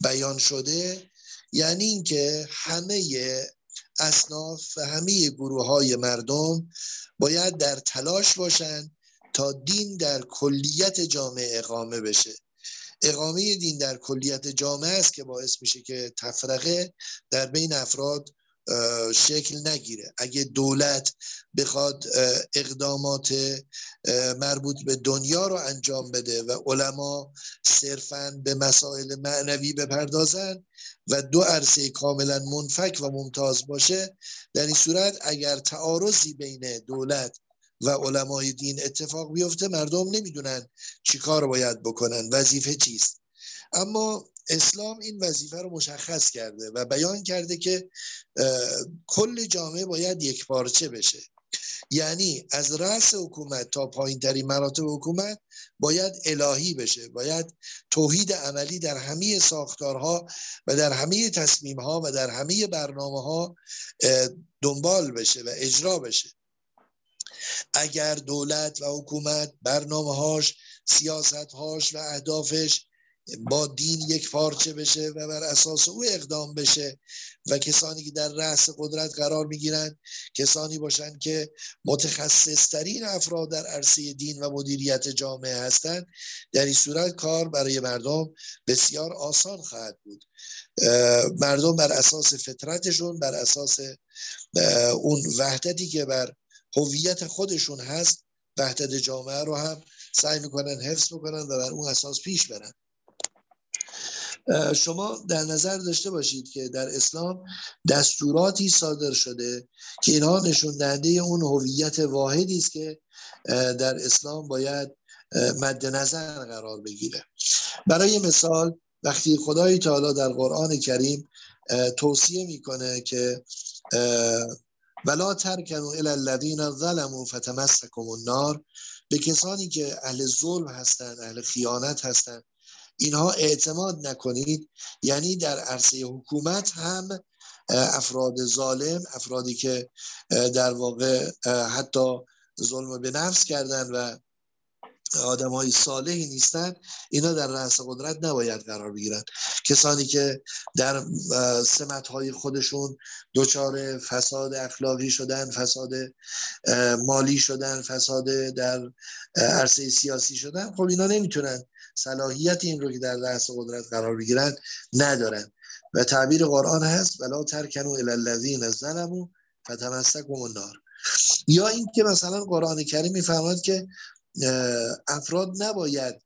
A: بیان شده یعنی اینکه همه اصناف و همه گروه های مردم باید در تلاش باشند تا دین در کلیت جامعه اقامه بشه. اقامه دین در کلیت جامعه است که باعث میشه که تفرقه در بین افراد شکل نگیره. اگه دولت بخواد اقدامات مربوط به دنیا رو انجام بده و علما صرفا به مسائل معنوی بپردازن و دو عرصه کاملا منفک و ممتاز باشه در این صورت اگر تعارضی بین دولت و علمای دین اتفاق بیفته مردم نمی‌دونن چی کار باید بکنن وظیفه چیست. اما اسلام این وظیفه رو مشخص کرده و بیان کرده که کل جامعه باید یک پارچه بشه. یعنی از رأس حکومت تا پایین ترین مراتب حکومت باید الهی بشه. باید توحید عملی در همه ساختارها و در همه تصمیمها و در همه برنامه ها دنبال بشه و اجرا بشه. اگر دولت و حکومت برنامه هاش سیاست هاش و اهدافش با دین یک پارچه بشه و بر اساس او اقدام بشه و کسانی که در رأس قدرت قرار می‌گیرند کسانی باشند که متخصصترین افراد در عرصه دین و مدیریت جامعه هستند. در این صورت کار برای مردم بسیار آسان خواهد بود. مردم بر اساس فطرتشون بر اساس اون وحدتی که بر هویت خودشون هست وحدت جامعه رو هم سعی می‌کنن حفظ بکنن و بر اون اساس پیش برن. شما در نظر داشته باشید که در اسلام دستوراتی صادر شده که اینها نشون دهنده اون هویت واحدی است که در اسلام باید مد نظر قرار بگیره. برای مثال وقتی خدای تعالی در قرآن کریم توصیه می‌کنه که ولا ترکنوا الی الذین ظلموا فتمسکم النار به کسانی که اهل ظلم هستند اهل خیانت هستند اینها اعتماد نکنید. یعنی در عرصه حکومت هم افراد ظالم افرادی که در واقع حتی ظلم به نفس کردن و آدم های صالحی نیستن اینا در رأس قدرت نباید قرار بگیرن. کسانی که در سمت های خودشون دچار فساد اخلاقی شدن فساد مالی شدن فساد در عرصه سیاسی شدن خب اینا نمی‌تونن صلاحیت این رو که در رأس قدرت قرار بگیرن ندارن. و تعبیر قرآن هست ولا ترکنو الی الذین ظلموا فتمسکم النار. یا اینکه مثلا قرآن کریم میفرماد که افراد نباید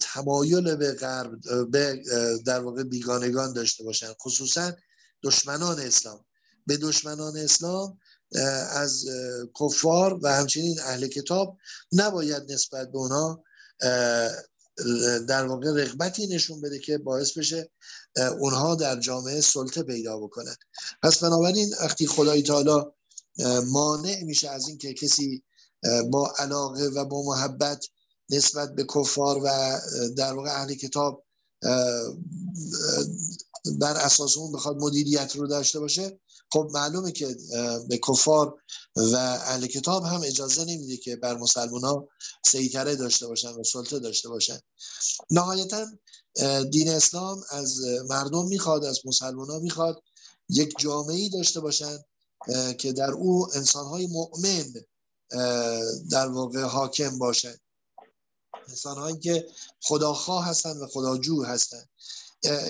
A: تمایل به غرب به در واقع بیگانگان داشته باشن خصوصا دشمنان اسلام. به دشمنان اسلام از کفار و همچنین اهل کتاب نباید نسبت به اونا در واقع رغبتی نشون بده که باعث بشه اونها در جامعه سلطه پیدا بکنن. پس بنابراین وقتی خدای تعالی مانع میشه از اینکه کسی با علاقه و با محبت نسبت به کفار و در واقع اهل کتاب بر اساس اون بخواد مدیریت رو داشته باشه خب معلومه که به کفار و اهل کتاب هم اجازه نمیده که بر مسلمان ها سیطره داشته باشن و سلطه داشته باشن. نهایتا دین اسلام از مردم می‌خواد از مسلمان ها می‌خواد یک جامعه داشته باشن که در او انسان های مؤمن در واقع حاکم باشن. انسان هایی که خداخواه هستن و خداجو هستن.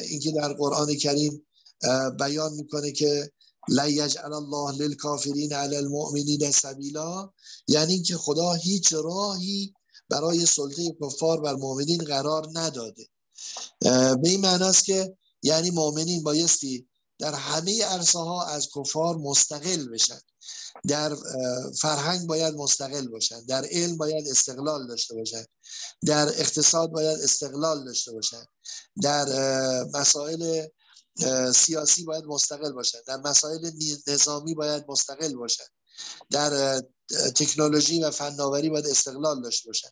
A: اینکه در قرآن کریم بیان می‌کنه که لا یجعل الله للکافرین علی المؤمنین سبیلا. یعنی اینکه خدا هیچ راهی برای سلطه کفار بر مؤمنین قرار نداده. به این معنی است که یعنی مؤمنین بایستی در همه عرصه ها از کفار مستقل بشن. در فرهنگ باید مستقل باشن. در علم باید استقلال داشته باشن. در اقتصاد باید استقلال داشته باشن. در مسائل سیاسی باید مستقل باشن. در مسائل نظامی باید مستقل باشن. در تکنولوژی و فناوری باید استقلال داشته باشن.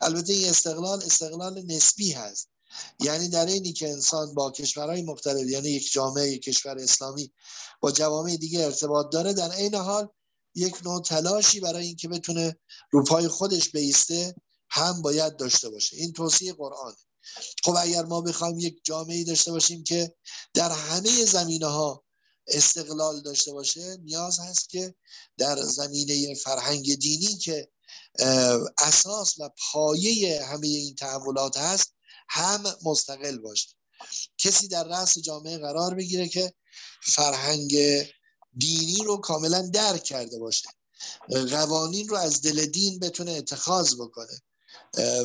A: البته این استقلال استقلال نسبی هست. یعنی در اینی که انسان با کشورهای مختلف یعنی یک جامعه یک کشور اسلامی با جوامع دیگه ارتباط داره در عین حال یک نوع تلاشی برای اینکه بتونه روپای خودش بیسته هم باید داشته باشه. این توصیه قرآن خب اگر ما بخوایم یک جامعه داشته باشیم که در همه زمینه ها استقلال داشته باشه نیاز هست که در زمینه فرهنگ دینی که اساس و پایه همه این تحولات هست هم مستقل باشه. کسی در رأس جامعه قرار بگیره که فرهنگ دینی رو کاملا درک کرده باشه. قوانین رو از دل دین بتونه اتخاذ بکنه.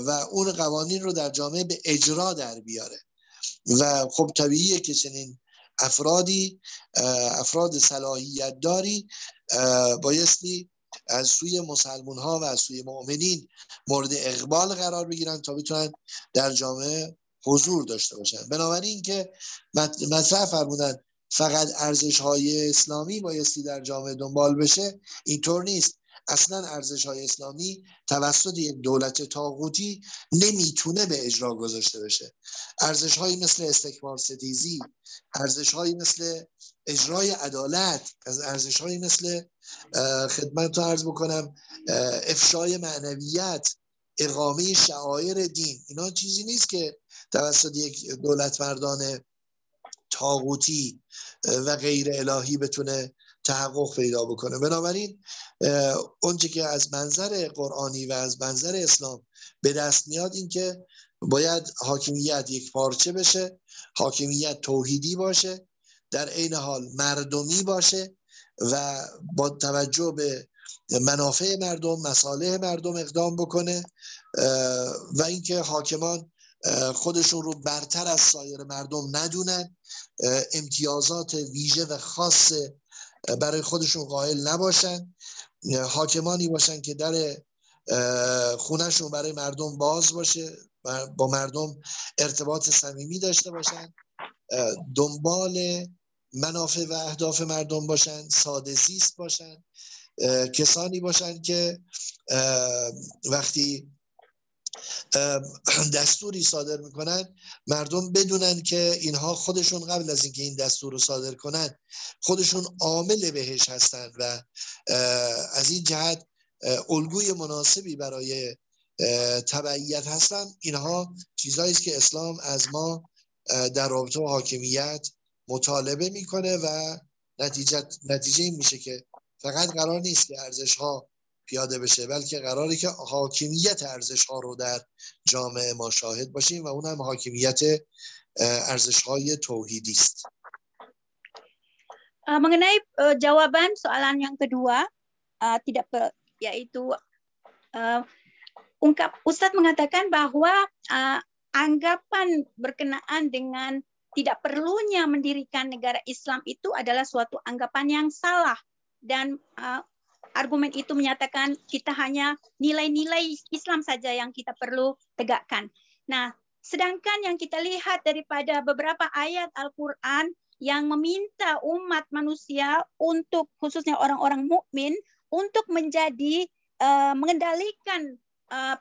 A: و اون قوانین رو در جامعه به اجرا در بیاره. و خب طبیعیه که چنین افرادی افراد صلاحیت داری بایستی از سوی مسلمون ها و از سوی مؤمنین مورد اقبال قرار بگیرن تا بتونن در جامعه حضور داشته باشن. بنابراین که مطرح فرمودن فقط ارزش های اسلامی بایستی در جامعه دنبال بشه اینطور نیست. اصلا ارزش های اسلامی توسط یک دولت تاغوتی نمی‌تونه به اجرا گذاشته بشه. ارزش های مثل استکبار ستیزی ارزش های مثل اجرای عدالت از ارزش های مثل خدمت رو عرض بکنم افشای معنویت اقامه شعائر دین. اینا چیزی نیست که توسط یک دولت مردان تاغوتی و غیر الهی بتونه تحقق پیدا بکنه. بنابراین اونچه که از منظر قرآنی و از منظر اسلام به دست میاد این که باید حاکمیت یک پارچه بشه حاکمیت توحیدی باشه در عین حال مردمی باشه و با توجه به منافع مردم مساله مردم اقدام بکنه و اینکه حاکمان خودشون رو برتر از سایر مردم ندونن امتیازات ویژه و خاص برای خودشون قائل نباشن. حاکمانی باشن که در خونهشون برای مردم باز باشه با مردم ارتباط صمیمی داشته باشن. دنبال منافع و اهداف مردم باشن ساده زیست باشن کسانی باشن که وقتی دستوری صادر می‌کنن. مردم بدونن که اینها خودشون قبل از اینکه این دستور رو صادر کنن خودشون عامل بهش هستند و از این جهت الگوی مناسبی برای تبعیت هستن. اینها چیزهایی است که اسلام از ما در رابطه با حاکمیت مطالبه می‌کنه و نتیجه نتیجه این میشه که فقط قرار نیست که ارزش ها پیاده بشه بلکه قراری که حاکمیت ارزش ها رو در جامعه ما شاهد باشیم و اون هم حاکمیت ارزش های توحیدی است
C: mengenai uh, jawaban soalan yang kedua uh, tidak yaitu uh, ungkap Ustadz mengatakan bahwa uh, anggapan berkenaan dengan tidak perlunya mendirikan negara Islam itu adalah suatu anggapan yang salah dan uh, argumen itu menyatakan kita hanya nilai-nilai Islam saja yang kita perlu tegakkan. Nah, sedangkan yang kita lihat daripada beberapa ayat Al-Qur'an yang meminta umat manusia untuk khususnya orang-orang mukmin untuk menjadi uh, mengendalikan uh,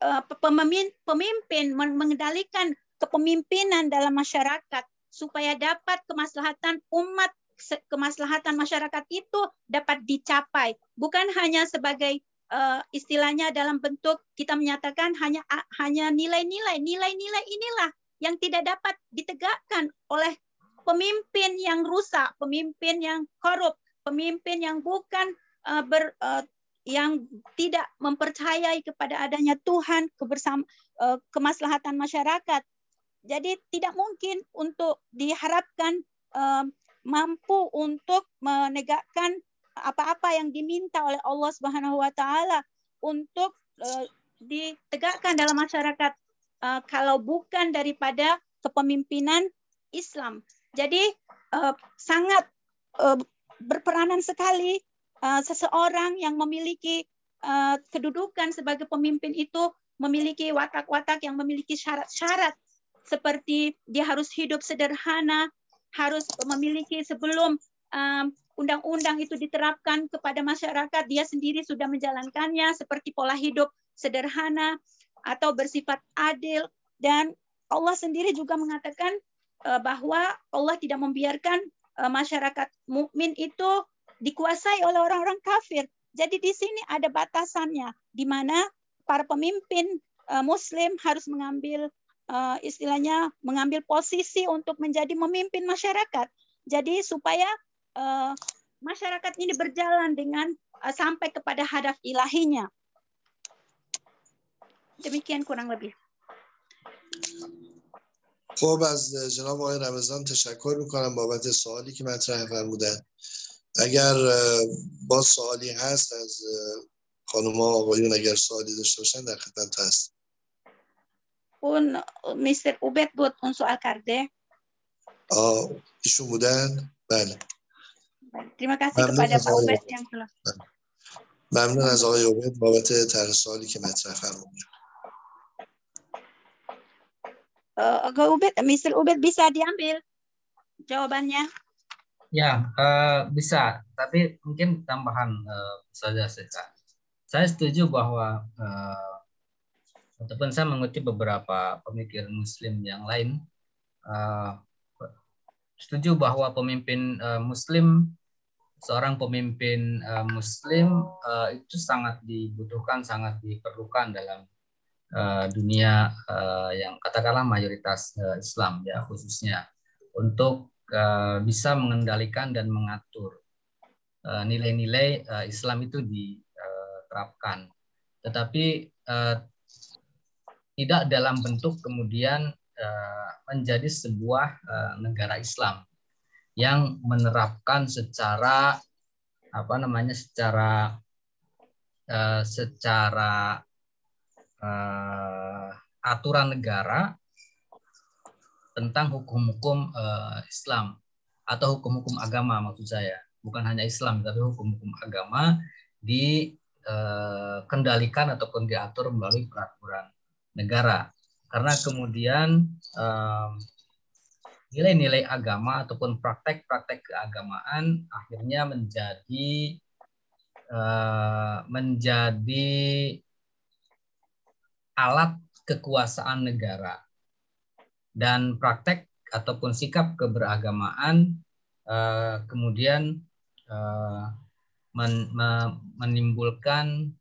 C: uh, pemimpin, pemimpin mengendalikan kepemimpinan dalam masyarakat supaya dapat kemaslahatan umat kemaslahatan masyarakat itu dapat dicapai bukan hanya sebagai uh, istilahnya dalam bentuk kita menyatakan hanya hanya nilai-nilai nilai-nilai inilah yang tidak dapat ditegakkan oleh pemimpin yang rusak, pemimpin yang korup, pemimpin yang bukan uh, ber uh, yang tidak mempercayai kepada adanya Tuhan kebersama uh, kemaslahatan masyarakat. Jadi tidak mungkin untuk diharapkan mampu untuk menegakkan apa-apa yang diminta oleh Allah Subhanahu wa taala untuk uh, ditegakkan dalam masyarakat uh, kalau bukan daripada kepemimpinan Islam. Jadi uh, sangat uh, berperanan sekali uh, seseorang yang memiliki uh, kedudukan sebagai pemimpin itu memiliki watak-watak yang memiliki syarat-syarat seperti dia harus hidup sederhana, harus memiliki sebelum undang-undang um, itu diterapkan kepada masyarakat, dia sendiri sudah menjalankannya seperti pola hidup sederhana atau bersifat adil dan Allah sendiri juga mengatakan uh, bahwa Allah tidak membiarkan uh, masyarakat mukmin itu dikuasai oleh orang-orang kafir. Jadi di sini ada batasannya di mana para pemimpin uh, muslim harus mengambil uh, istilahnya mengambil posisi untuk menjadi memimpin masyarakat. Jadi supaya uh, masyarakat ini berjalan dengan uh, sampai kepada hadaf ilahinya. Demikian kurang lebih.
A: خب از جناب آقای رمضان تشکر میکنم بابت سوالی که مطرح فرمودن اگر با سوالی هست از خانم ها آقایون اگر سوالی داشته باشن در خدمت هست
C: pun Mr. Ubed buat un soal karde.
A: Oh, isu mudan. Baik.
C: Terima kasih Baik. kepada Pak Ubed yang telah.
A: ممنون از آقای عبید بابت طرح سوالی که مطرح فرمودید
C: Agak Ubed, misal Ubed bisa diambil jawabannya?
D: Ya, uh, bisa. Tapi mungkin tambahan uh, saja saya. Saya setuju bahwa uh, ataupun saya mengutip beberapa pemikir Muslim yang lain. Uh, setuju bahwa pemimpin uh, Muslim, seorang pemimpin uh, Muslim uh, itu sangat dibutuhkan, sangat diperlukan dalam uh, dunia uh, yang katakanlah mayoritas uh, Islam ya khususnya untuk uh, bisa mengendalikan dan mengatur nilai-nilai uh, uh, Islam itu diterapkan. Tetapi uh, tidak dalam bentuk kemudian uh, menjadi sebuah uh, negara Islam yang menerapkan secara apa namanya secara uh, secara aturan negara tentang hukum-hukum Islam atau hukum-hukum agama maksud saya. Bukan hanya Islam tapi hukum-hukum agama dikendalikan ataupun diatur melalui peraturan negara. Karena kemudian nilai-nilai uh, agama ataupun praktek-praktek keagamaan akhirnya menjadi uh, menjadi alat kekuasaan negara. Dan praktek ataupun sikap keberagamaan uh, kemudian uh, men, me, menimbulkan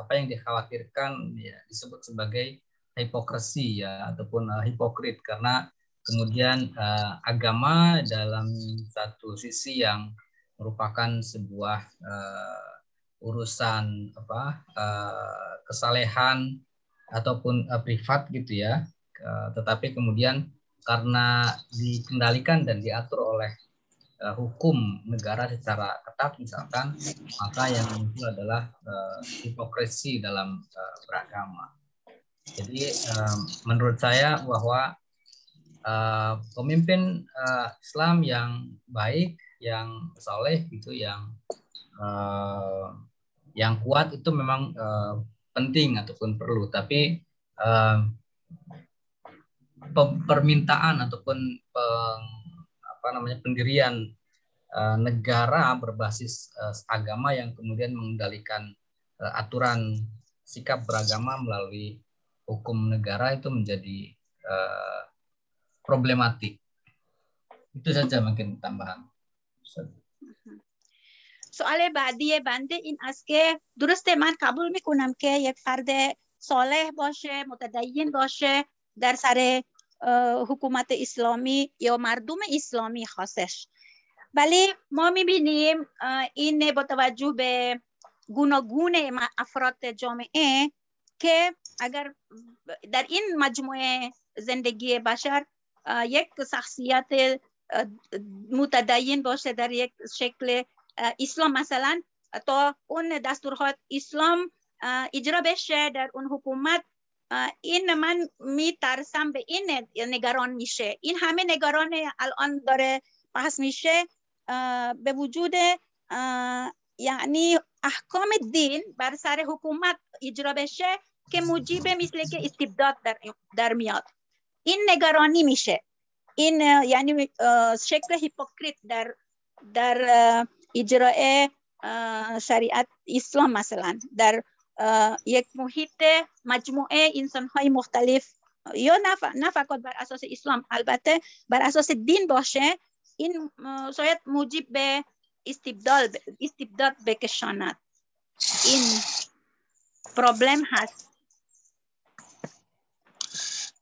D: apa yang dikhawatirkan ya, disebut sebagai hipokrisi ya ataupun uh, hipokrit karena kemudian uh, agama dalam satu sisi yang merupakan sebuah uh, urusan apa uh, kesalehan ataupun uh, privat gitu ya. Uh, tetapi kemudian karena dikendalikan dan diatur oleh uh, hukum negara secara ketat misalkan, maka yang muncul adalah uh, hipokrisi dalam uh, beragama. Jadi uh, menurut saya bahwa uh, pemimpin uh, Islam yang baik, yang soleh gitu, yang uh, yang kuat itu memang uh, penting ataupun perlu, tapi uh, permintaan ataupun peng, apa namanya pendirian uh, negara berbasis uh, agama yang kemudian mengendalikan uh, aturan sikap beragama melalui hukum negara itu menjadi uh, problematik. Itu saja mungkin tambahan.
C: سوال بعدی بنده این است که درسته من قبول میکنم که یک فرد صالح باشه متدین باشه در سر حکومت اسلامی یا مردم اسلامی خاصش. ولی ما می‌بینیم این با توجه به گوناگون افراد جامعه که اگر در این مجموعه زندگی بشر یک شخصیت متدین باشه در یک شکل اسلام. مثلا تا اون دستورات اسلام اجرا بشه در اون حکومت این من میترسم به این نگران میشه. این همه نگران الان داره بحث میشه. به وجود یعنی احکام دین بر سر حکومت اجرا بشه که موجب مثل که استبداد در, در میاد. این نگرانی میشه. این یعنی شکل هیپوکریت در در اجراع شریعت اسلام مثلا. در یک محیط مجموعه انسان های مختلف. یا نه فقط بر اساس اسلام البته بر اساس دین باشه. این شاید موجب به استبداد استبداد بکشاند. این پرابلم هست.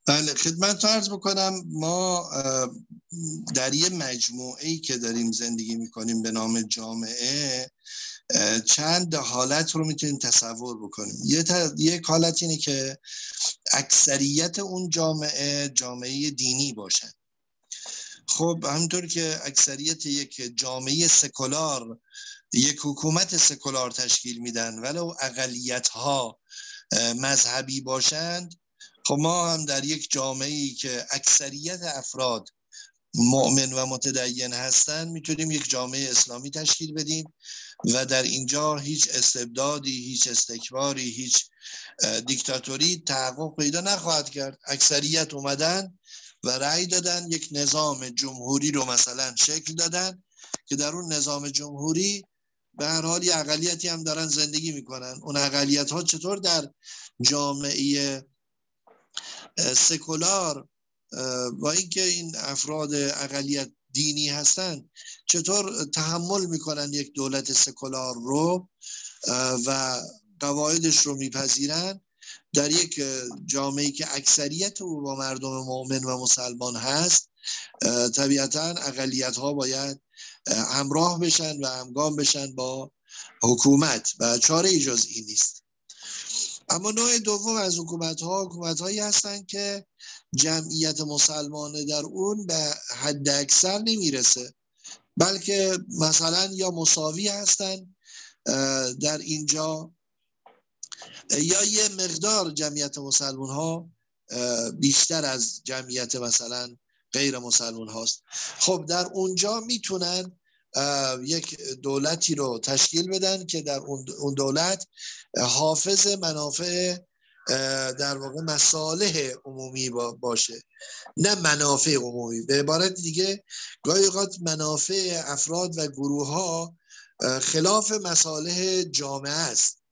A: بله خدمت عرض بکنم ما در یه مجموعه ای که داریم زندگی می‌کنیم به نام جامعه چند حالت رو می‌تونیم تصور بکنیم. یه یک حالت اینه که اکثریت اون جامعه جامعه دینی باشن. خب همطور که اکثریت یک جامعه سکولار یک حکومت سکولار تشکیل میدن ولو اقلیت ها مذهبی باشند خب ما هم در یک جامعه ای که اکثریت افراد مؤمن و متدین هستن می‌تونیم یک جامعه اسلامی تشکیل بدیم. و در اینجا هیچ استبدادی هیچ استکباری هیچ دیکتاتوری تحقق پیدا نخواهد کرد. اکثریت اومدن و رأی دادن یک نظام جمهوری رو مثلا شکل دادن که در اون نظام جمهوری به هر حال اقلیتی هم دارن زندگی می‌کنن. اون اقلیت ها چطور در جامعه سکولار با اینکه این افراد اقلیت دینی هستن. چطور تحمل می‌کنن یک دولت سکولار رو و قواعدش رو میپذیرن؟ در یک جامعه که اکثریت او با مردم مؤمن و مسلمان هست طبیعتا اقلیت ها باید همراه بشن و همگام بشن با حکومت. و چاره جز این نیست. اما نوع دوم از حکومت ها حکومت هایی هستند که جمعیت مسلمانه در اون به حد اکثر نمی‌رسه. بلکه مثلا یا مساوی هستن در اینجا یا یه مقدار جمعیت مسلمان ها بیشتر از جمعیت مثلا غیر مسلمان هاست. خب در اونجا می‌تونن یک دولتی رو تشکیل بدن که در اون دولت حافظ منافع در واقع مصالح عمومی باشه. نه منافع عمومی. به عبارت دیگه گاهی اوقات منافع افراد و گروه ها خلاف مصالح جامعه است.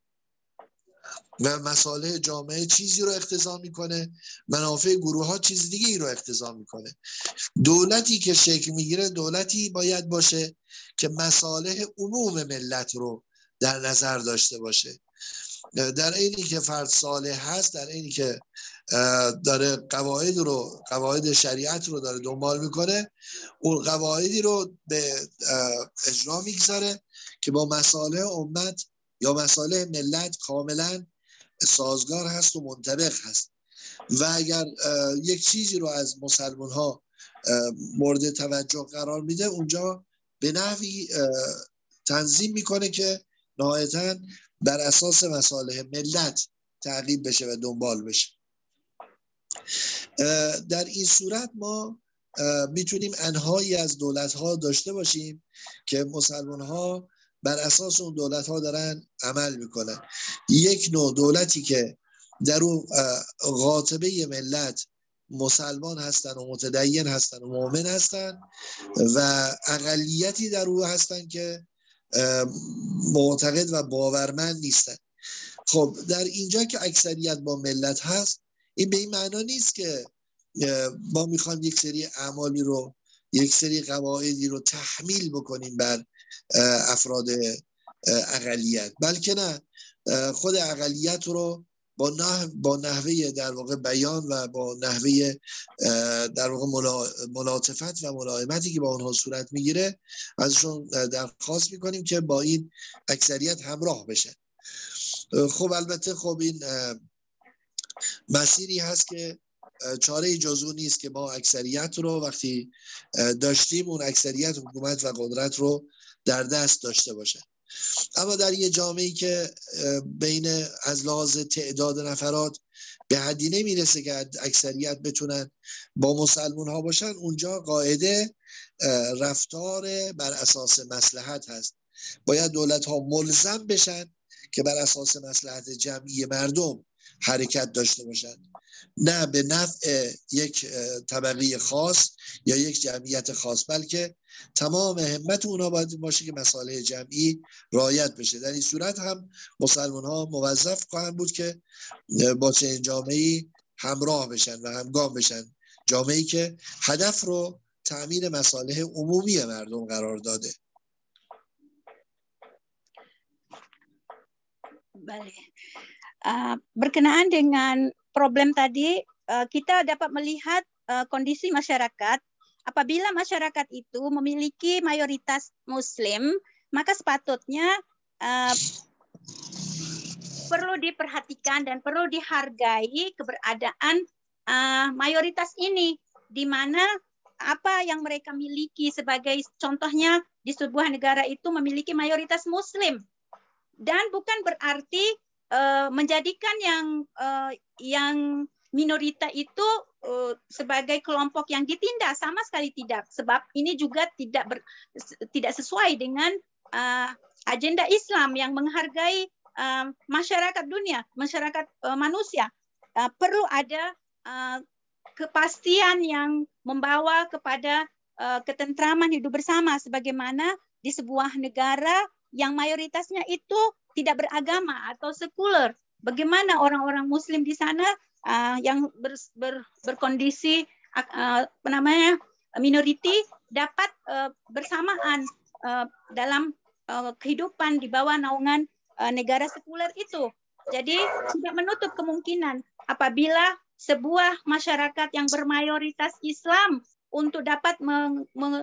A: و مصالح جامعه چیزی رو اقتضا می‌کنه منافع گروه ها چیز دیگه ای رو اقتضا می‌کنه. دولتی که شکل می‌گیره دولتی باید باشه که مصالح عموم ملت رو در نظر داشته باشه. در اینی که فرد صالح هست در اینی که داره قواعد رو قواعد شریعت رو داره دنبال می‌کنه اون قواعدی رو به اجرا می‌گذاره که با مصالح امت یا مصالح ملت کاملا سازگار هست و منطبق هست. و اگر یک چیزی رو از مسلمان ها مورد توجه قرار میده اونجا به نحوی تنظیم می‌کنه که نهایتا بر اساس مصالح ملت تعقیب بشه و دنبال بشه. در این صورت ما می‌تونیم انهایی از دولت ها داشته باشیم که مسلمان ها بر اساس اون دولت ها دارن عمل می‌کنن. یک نوع دولتی که در اون قاطبه ملت مسلمان هستن و متدین هستن و مؤمن هستن و اقلیتی در او هستن که معتقد و باورمند نیستن. خب در اینجا که اکثریت با ملت هست این به این معنا نیست که ما می‌خوایم یک سری اعمالی رو یک سری قواعدی رو تحمیل بکنیم بر افراد اقلیت. بلکه نه خود اقلیت رو با نحو با نحوه در واقع بیان و با نحوه در واقع ملاطفت و ملائمتی که با اونها صورت می‌گیره ازشون درخواست می‌کنیم که با این اکثریت همراه بشن. خب البته خب این مسیری هست که چاره جزو نیست که ما اکثریت رو وقتی داشتیم اون اکثریت حکومت و قدرت رو در دست داشته باشه اما در یه جامعه که بین از لحاظ تعداد نفرات به حدی نمی‌رسه که اکثریت بتونن با مسلمون ها باشن اونجا قاعده رفتار بر اساس مسلحت هست. باید دولت ها ملزم بشن که بر اساس مسلحت جمعی مردم حرکت داشته باشن نه به نفع یک طبقه خاص یا یک جمعیت خاص بلکه تمام همت اونا باید باشه که مسائل جمعی رایت بشه. در این صورت هم مسلمان ها موظف خواهند بود که با چنین جامعه همراه بشن و همگام بشن. جامعه که هدف رو تأمین مصالح عمومی مردم قرار داده.
C: بله. berkenaan dengan problem tadi kita dapat melihat kondisi masyarakat apabila masyarakat itu memiliki mayoritas Muslim, maka sepatutnya uh, perlu diperhatikan dan perlu dihargai keberadaan uh, mayoritas ini, di mana apa yang mereka miliki sebagai contohnya di sebuah negara itu memiliki mayoritas Muslim. Dan bukan berarti uh, menjadikan yang uh, yang minorita itu uh, sebagai kelompok yang ditindas sama sekali tidak sebab ini juga tidak ber, tidak sesuai dengan uh, agenda Islam yang menghargai uh, masyarakat dunia, masyarakat uh, manusia. Uh, perlu ada uh, kepastian yang membawa kepada uh, ketentraman hidup bersama sebagaimana di sebuah negara yang mayoritasnya itu tidak beragama atau sekuler. Bagaimana orang-orang muslim di sana uh, yang ber, ber, berkondisi uh, namanya minoriti dapat uh, bersamaan uh, dalam uh, kehidupan di bawah naungan uh, negara sekuler itu. Jadi tidak menutup kemungkinan apabila sebuah masyarakat yang bermayoritas Islam untuk dapat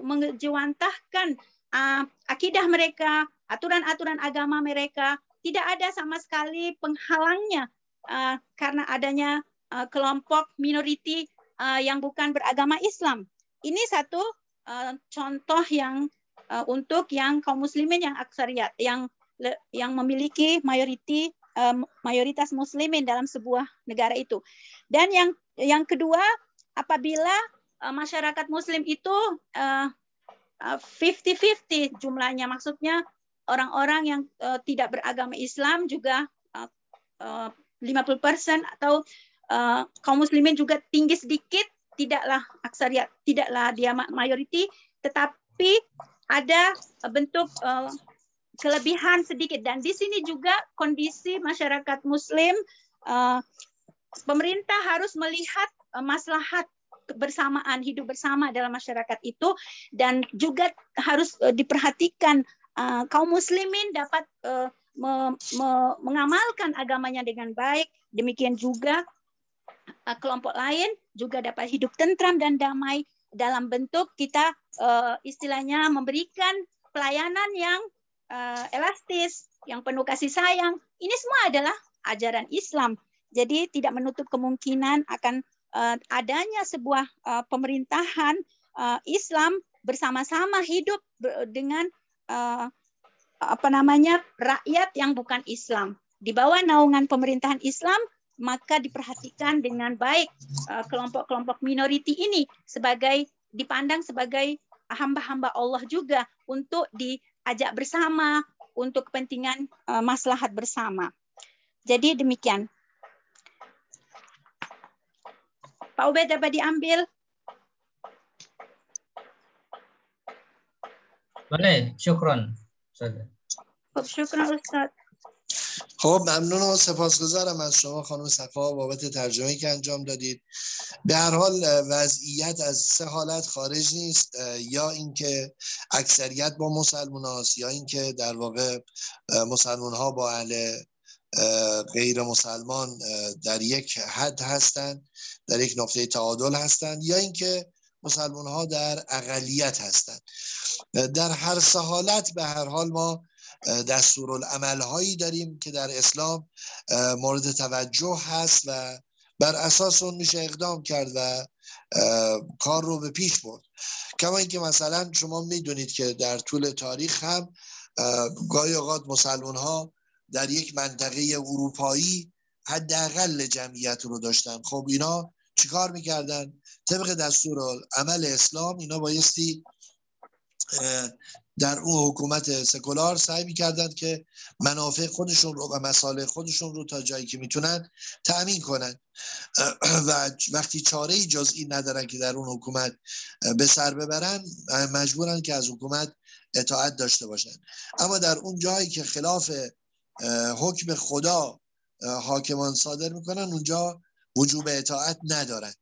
C: mengejawantahkan uh, akidah mereka, aturan-aturan agama mereka, tidak ada sama sekali penghalangnya uh, karena adanya uh, kelompok minoriti uh, yang bukan beragama Islam. Ini satu uh, contoh yang uh, untuk yang kaum muslimin yang aksariat, yang yang memiliki mayoriti mayoritas muslimin dalam sebuah negara itu. Dan yang yang kedua, apabila uh, masyarakat muslim itu uh, 50-50 jumlahnya, maksudnya orang-orang yang uh, tidak beragama Islam juga uh, uh, 50% atau uh, kaum muslimin juga tinggi sedikit, tidaklah aksariat, tidaklah dia mayoriti, tetapi ada bentuk uh, kelebihan sedikit. Dan di sini juga kondisi masyarakat muslim uh, pemerintah harus melihat uh, maslahat kebersamaan hidup bersama dalam masyarakat itu. Dan juga harus uh, diperhatikan uh, kaum muslimin dapat uh, me, me, mengamalkan agamanya dengan baik demikian juga uh, kelompok lain juga dapat hidup tentram dan damai dalam bentuk kita uh, istilahnya memberikan pelayanan yang uh, elastis, yang penuh kasih sayang. Ini semua adalah ajaran Islam. Jadi tidak menutup kemungkinan akan uh, adanya sebuah uh, pemerintahan uh, Islam bersama-sama hidup dengan uh, apa namanya rakyat yang bukan Islam. Di bawah naungan pemerintahan Islam maka diperhatikan dengan baik kelompok-kelompok minoriti ini sebagai dipandang sebagai hamba-hamba Allah juga untuk di ajak bersama untuk kepentingan uh, maslahat bersama. Jadi demikian. Pak Ubed dapat diambil?
D: Boleh, syukron.
C: Syukron Ustaz.
A: خب ممنون و سپاسگزارم از شما خانم صفا بابت ترجمه که انجام دادید به هر حال وضعیت از سه حالت خارج نیست یا اینکه اکثریت با مسلمان هاست یا اینکه در واقع مسلمان ها با اهل غیر مسلمان در یک حد هستند در یک نقطه تعادل هستند یا اینکه مسلمان ها در اقلیت هستند. در هر سه حالت به هر حال ما دستورالعمل هایی داریم که در اسلام مورد توجه هست و بر اساس اون میشه اقدام کرد و کار رو به پیش برد. کما اینکه مثلا شما می‌دونید که در طول تاریخ هم گاهی اوقات مسلمان ها در یک منطقه اروپایی حداقل جمعیت رو داشتن. خب اینا چیکار می‌کردن؟ طبق دستور عمل اسلام اینا بایستی در اون حکومت سکولار سعی می‌کردند که منافع خودشون رو و مسائل خودشون رو تا جایی که می‌تونن تأمین کنن. و وقتی چاره ای جز این ندارن که در اون حکومت به سر ببرن مجبورن که از حکومت اطاعت داشته باشن. اما در اون جایی که خلاف حکم خدا حاکمان صادر می‌کنن اونجا وجوب اطاعت ندارن.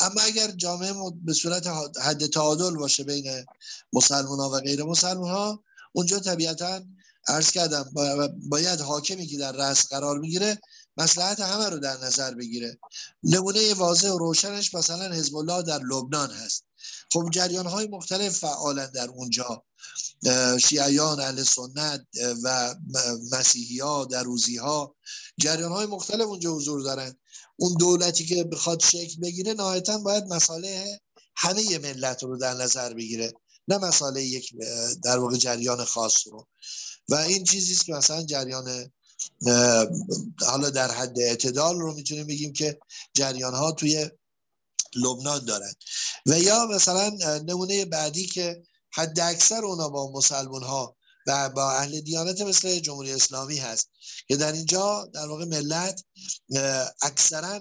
A: اما اگر جامعه به صورت حد تعادل باشه بین مسلمان ها و غیر مسلمان ها اونجا طبیعتا عرض کردم باید حاکمی که در رأس قرار می‌گیره مسلحت همه رو در نظر بگیره. نمونه واضح و روشنش مثلا حزب الله در لبنان هست. خب جریان های مختلف فعالن در اونجا شیعیان اهل سنت و مسیحی ها دروزی ها جریان های مختلف اونجا حضور دارن. اون دولتی که بخواد شکل بگیره نهایتا باید مساله همه ملت رو در نظر بگیره. نه مساله یک در واقع جریان خاص رو. و این چیزی که مثلا جریان حالا در حد اعتدال رو می‌تونیم بگیم که جریان ها توی لبنان دارن. و یا مثلا نمونه بعدی که حد اکثر اونا با مسلمان ها و با اهل دیانت مثل جمهوری اسلامی هست که در اینجا در واقع ملت اکثرا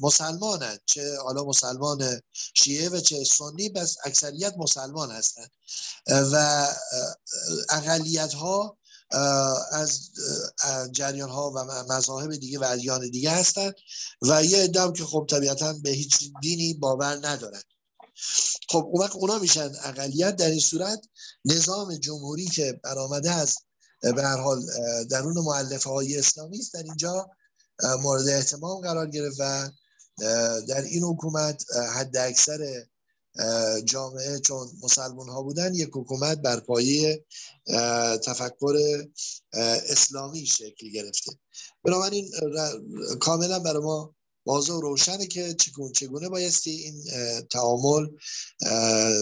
A: مسلمانند چه حالا مسلمان شیعه و چه سنی بس اکثریت مسلمان هستند و اقلیت ها از جریان ها و مذاهب دیگه و ادیان دیگه هستند و یه ادام که خب طبیعتا به هیچ دینی باور ندارن. خب اون وقت اونا میشن اقلیت در این صورت. نظام جمهوری که برآمده از به هر حال درون معلفه های اسلامی است در اینجا مورد احتمام قرار گرفت و در این حکومت حد اکثر جامعه چون مسلمان ها بودن یک حکومت بر پایه تفکر اسلامی شکل گرفته. بنابراین کاملا برای ما واضح و روشنه که چگونه, بایستی این تعامل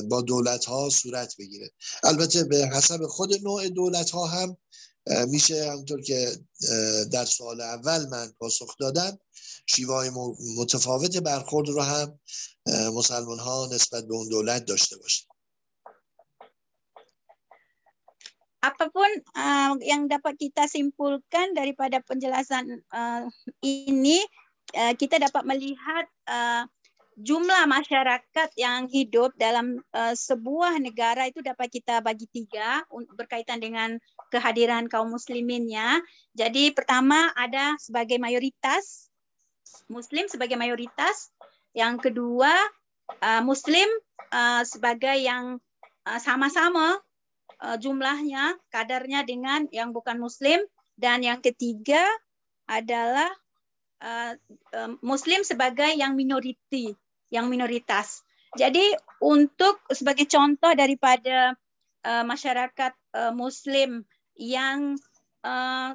A: با دولت ها صورت بگیره. البته به حسب خود نوع دولت ها هم میشه همونطور که در سال اول من پاسخ دادم شیوه متفاوت برخورد رو هم مسلمان ها نسبت به اون دولت داشته باشه
C: apapun uh, yang dapat kita simpulkan daripada penjelasan uh, ini uh, kita dapat melihat uh, jumlah masyarakat yang hidup dalam uh, sebuah negara itu dapat kita bagi tiga berkaitan dengan kehadiran kaum musliminnya. Jadi pertama ada sebagai mayoritas muslim sebagai mayoritas, yang kedua muslim sebagai yang sama-sama jumlahnya kadarnya dengan yang bukan muslim dan yang ketiga adalah uh, uh, muslim sebagai yang minoriti yang minoritas. Jadi untuk sebagai contoh daripada uh, masyarakat uh, Muslim yang uh,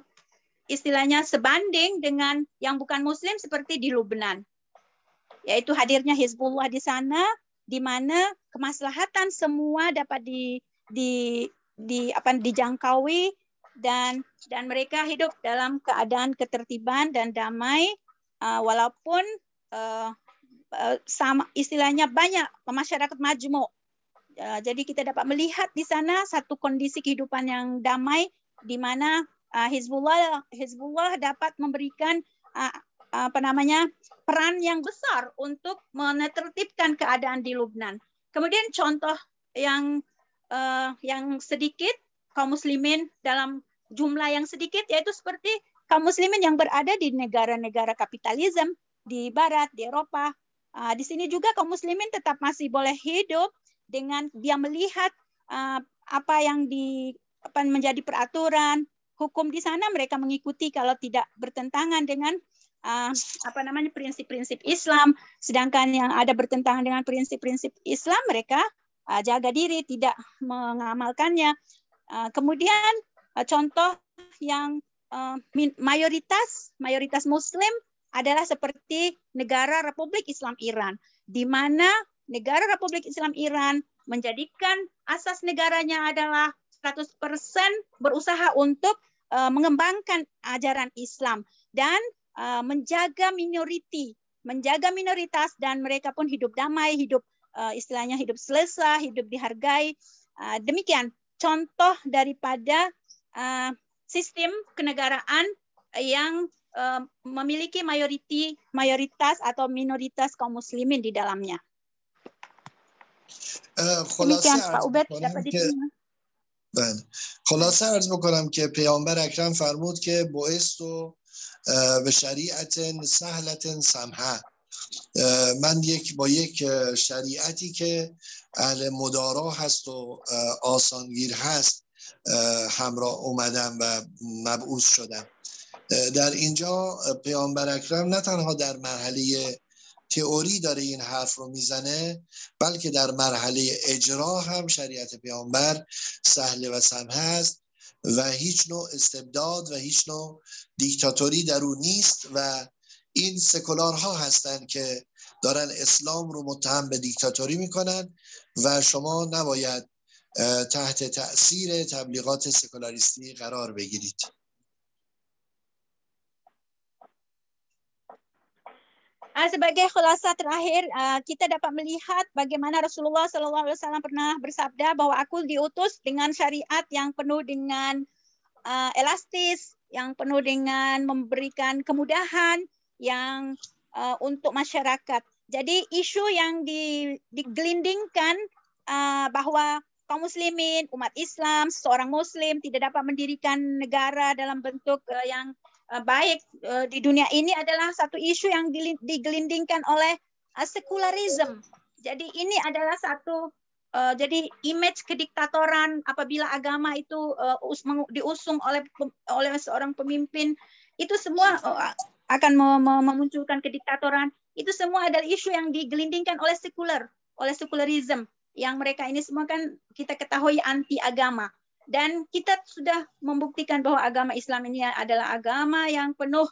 C: istilahnya sebanding dengan yang bukan Muslim seperti di Lubnan, yaitu hadirnya Hizbullah di sana, di mana kemaslahatan semua dapat di, di, di apa dijangkaui dan dan mereka hidup dalam keadaan ketertiban dan damai uh, walaupun uh, Eh, sama istilahnya banyak masyarakat majmuk. Eh, jadi kita dapat melihat di sana satu kondisi kehidupan yang damai di mana uh, Hizbullah Hizbullah dapat memberikan uh, apa namanya peran yang besar untuk menertibkan keadaan di Lubnan. Kemudian contoh yang uh, yang sedikit kaum muslimin dalam jumlah yang sedikit yaitu seperti kaum muslimin yang berada di negara-negara kapitalisme di barat, di Eropa, Uh, di sini juga kaum muslimin tetap masih boleh hidup dengan dia melihat uh, apa yang di apa menjadi peraturan hukum di sana. Mereka mengikuti kalau tidak bertentangan dengan uh, apa namanya prinsip-prinsip Islam. Sedangkan yang ada bertentangan dengan prinsip-prinsip Islam mereka jaga diri tidak mengamalkannya uh, kemudian uh, contoh yang uh, mayoritas mayoritas muslim adalah seperti negara Republik Islam Iran, di mana negara Republik Islam Iran menjadikan asas negaranya adalah 100% berusaha untuk uh, mengembangkan ajaran Islam dan uh, menjaga minoriti, menjaga minoritas dan mereka pun hidup damai, hidup uh, istilahnya hidup selesa, hidup dihargai. Uh, demikian contoh daripada uh, sistem kenegaraan yang memiliki mayoriti mayoritas atau minoritas kaum muslimin di dalamnya.
A: خلاصه بله خلاصه ارز بکنم که پیامبر اکرم فرمود که باعث و به شریعت سهلت سمحه من یک با یک شریعتی که اهل مدارا هست و آسانگیر هست همراه اومدم و مبعوث شدم. در اینجا پیامبر اکرم نه تنها در مرحله تئوری داره این حرف رو می‌زنه بلکه در مرحله اجرا هم شریعت پیامبر سهل و سمحه است و هیچ نوع استبداد و هیچ نوع دیکتاتوری در او نیست و این سکولارها هستند که دارن اسلام رو متهم به دیکتاتوری میکنن و شما نباید تحت تاثیر تبلیغات سکولاریستی قرار بگیرید.
C: Sebagai khulasa terakhir kita dapat melihat bagaimana Rasulullah SAW pernah bersabda bahwa aku diutus dengan syariat yang penuh dengan elastis, yang penuh dengan memberikan kemudahan, yang uh, untuk masyarakat. Jadi isu yang di, digelindingkan uh, bahwa kaum muslimin, umat Islam, seorang muslim tidak dapat mendirikan negara dalam bentuk uh, yang Eh, baik uh, di dunia ini adalah satu isu yang digelindingkan oleh uh, sekularisme. Jadi ini adalah satu uh, jadi image kediktatoran apabila agama itu uh, diusung oleh oleh seorang pemimpin itu semua uh, akan memunculkan kediktatoran. Itu semua adalah isu yang digelindingkan oleh sekuler, oleh sekularisme yang mereka ini semua kan kita ketahui anti agama. Dan kita sudah membuktikan bahwa agama Islam ini adalah agama yang penuh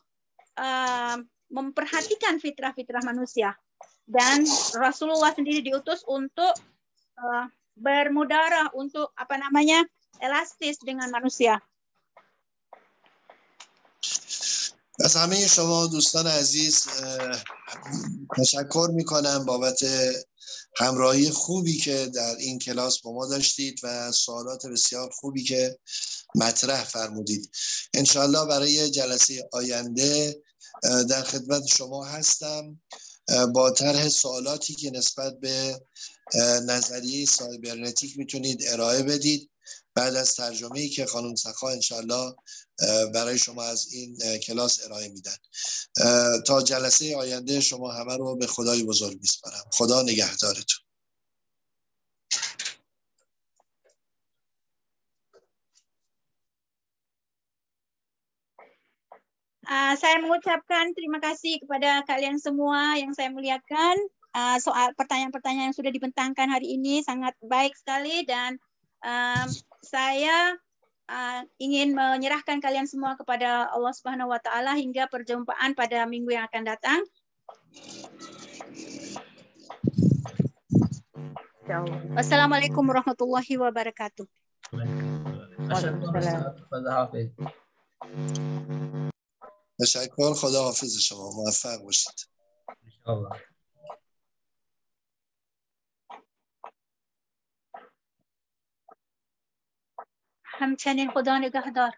C: uh, memperhatikan fitrah-fitrah manusia. Dan Rasulullah sendiri diutus untuk uh, bermudara, untuk apa namanya elastis dengan manusia.
A: از همه شما دوستان عزیز تشکر می‌کنم بابت همراهی خوبی که در این کلاس با ما داشتید و سوالات بسیار خوبی که مطرح فرمودید. انشاءالله برای جلسه آینده در خدمت شما هستم. با طرح سوالاتی که نسبت به نظریه سایبرنتیک می‌تونید ارائه بدید. بعد از ترجمه ای که خانم سخا انشالله برای شما از این کلاس ارائه میدن تا جلسه آینده شما همه رو به خدای بزرگ میسپارم خدا نگهدارتون
C: Uh, saya mengucapkan terima kasih kepada kalian semua yang saya muliakan. Uh, soal pertanyaan-pertanyaan yang sudah dibentangkan hari ini sangat baik sekali dan um, saya uh, ingin menyerahkan kalian semua kepada Allah Subhanahu wa taala hingga perjumpaan pada minggu yang akan datang. Wassalamualaikum warahmatullahi wabarakatuh.
A: تشکر خدا حافظ شما موفق باشید
C: همچنین خدا نگهدار.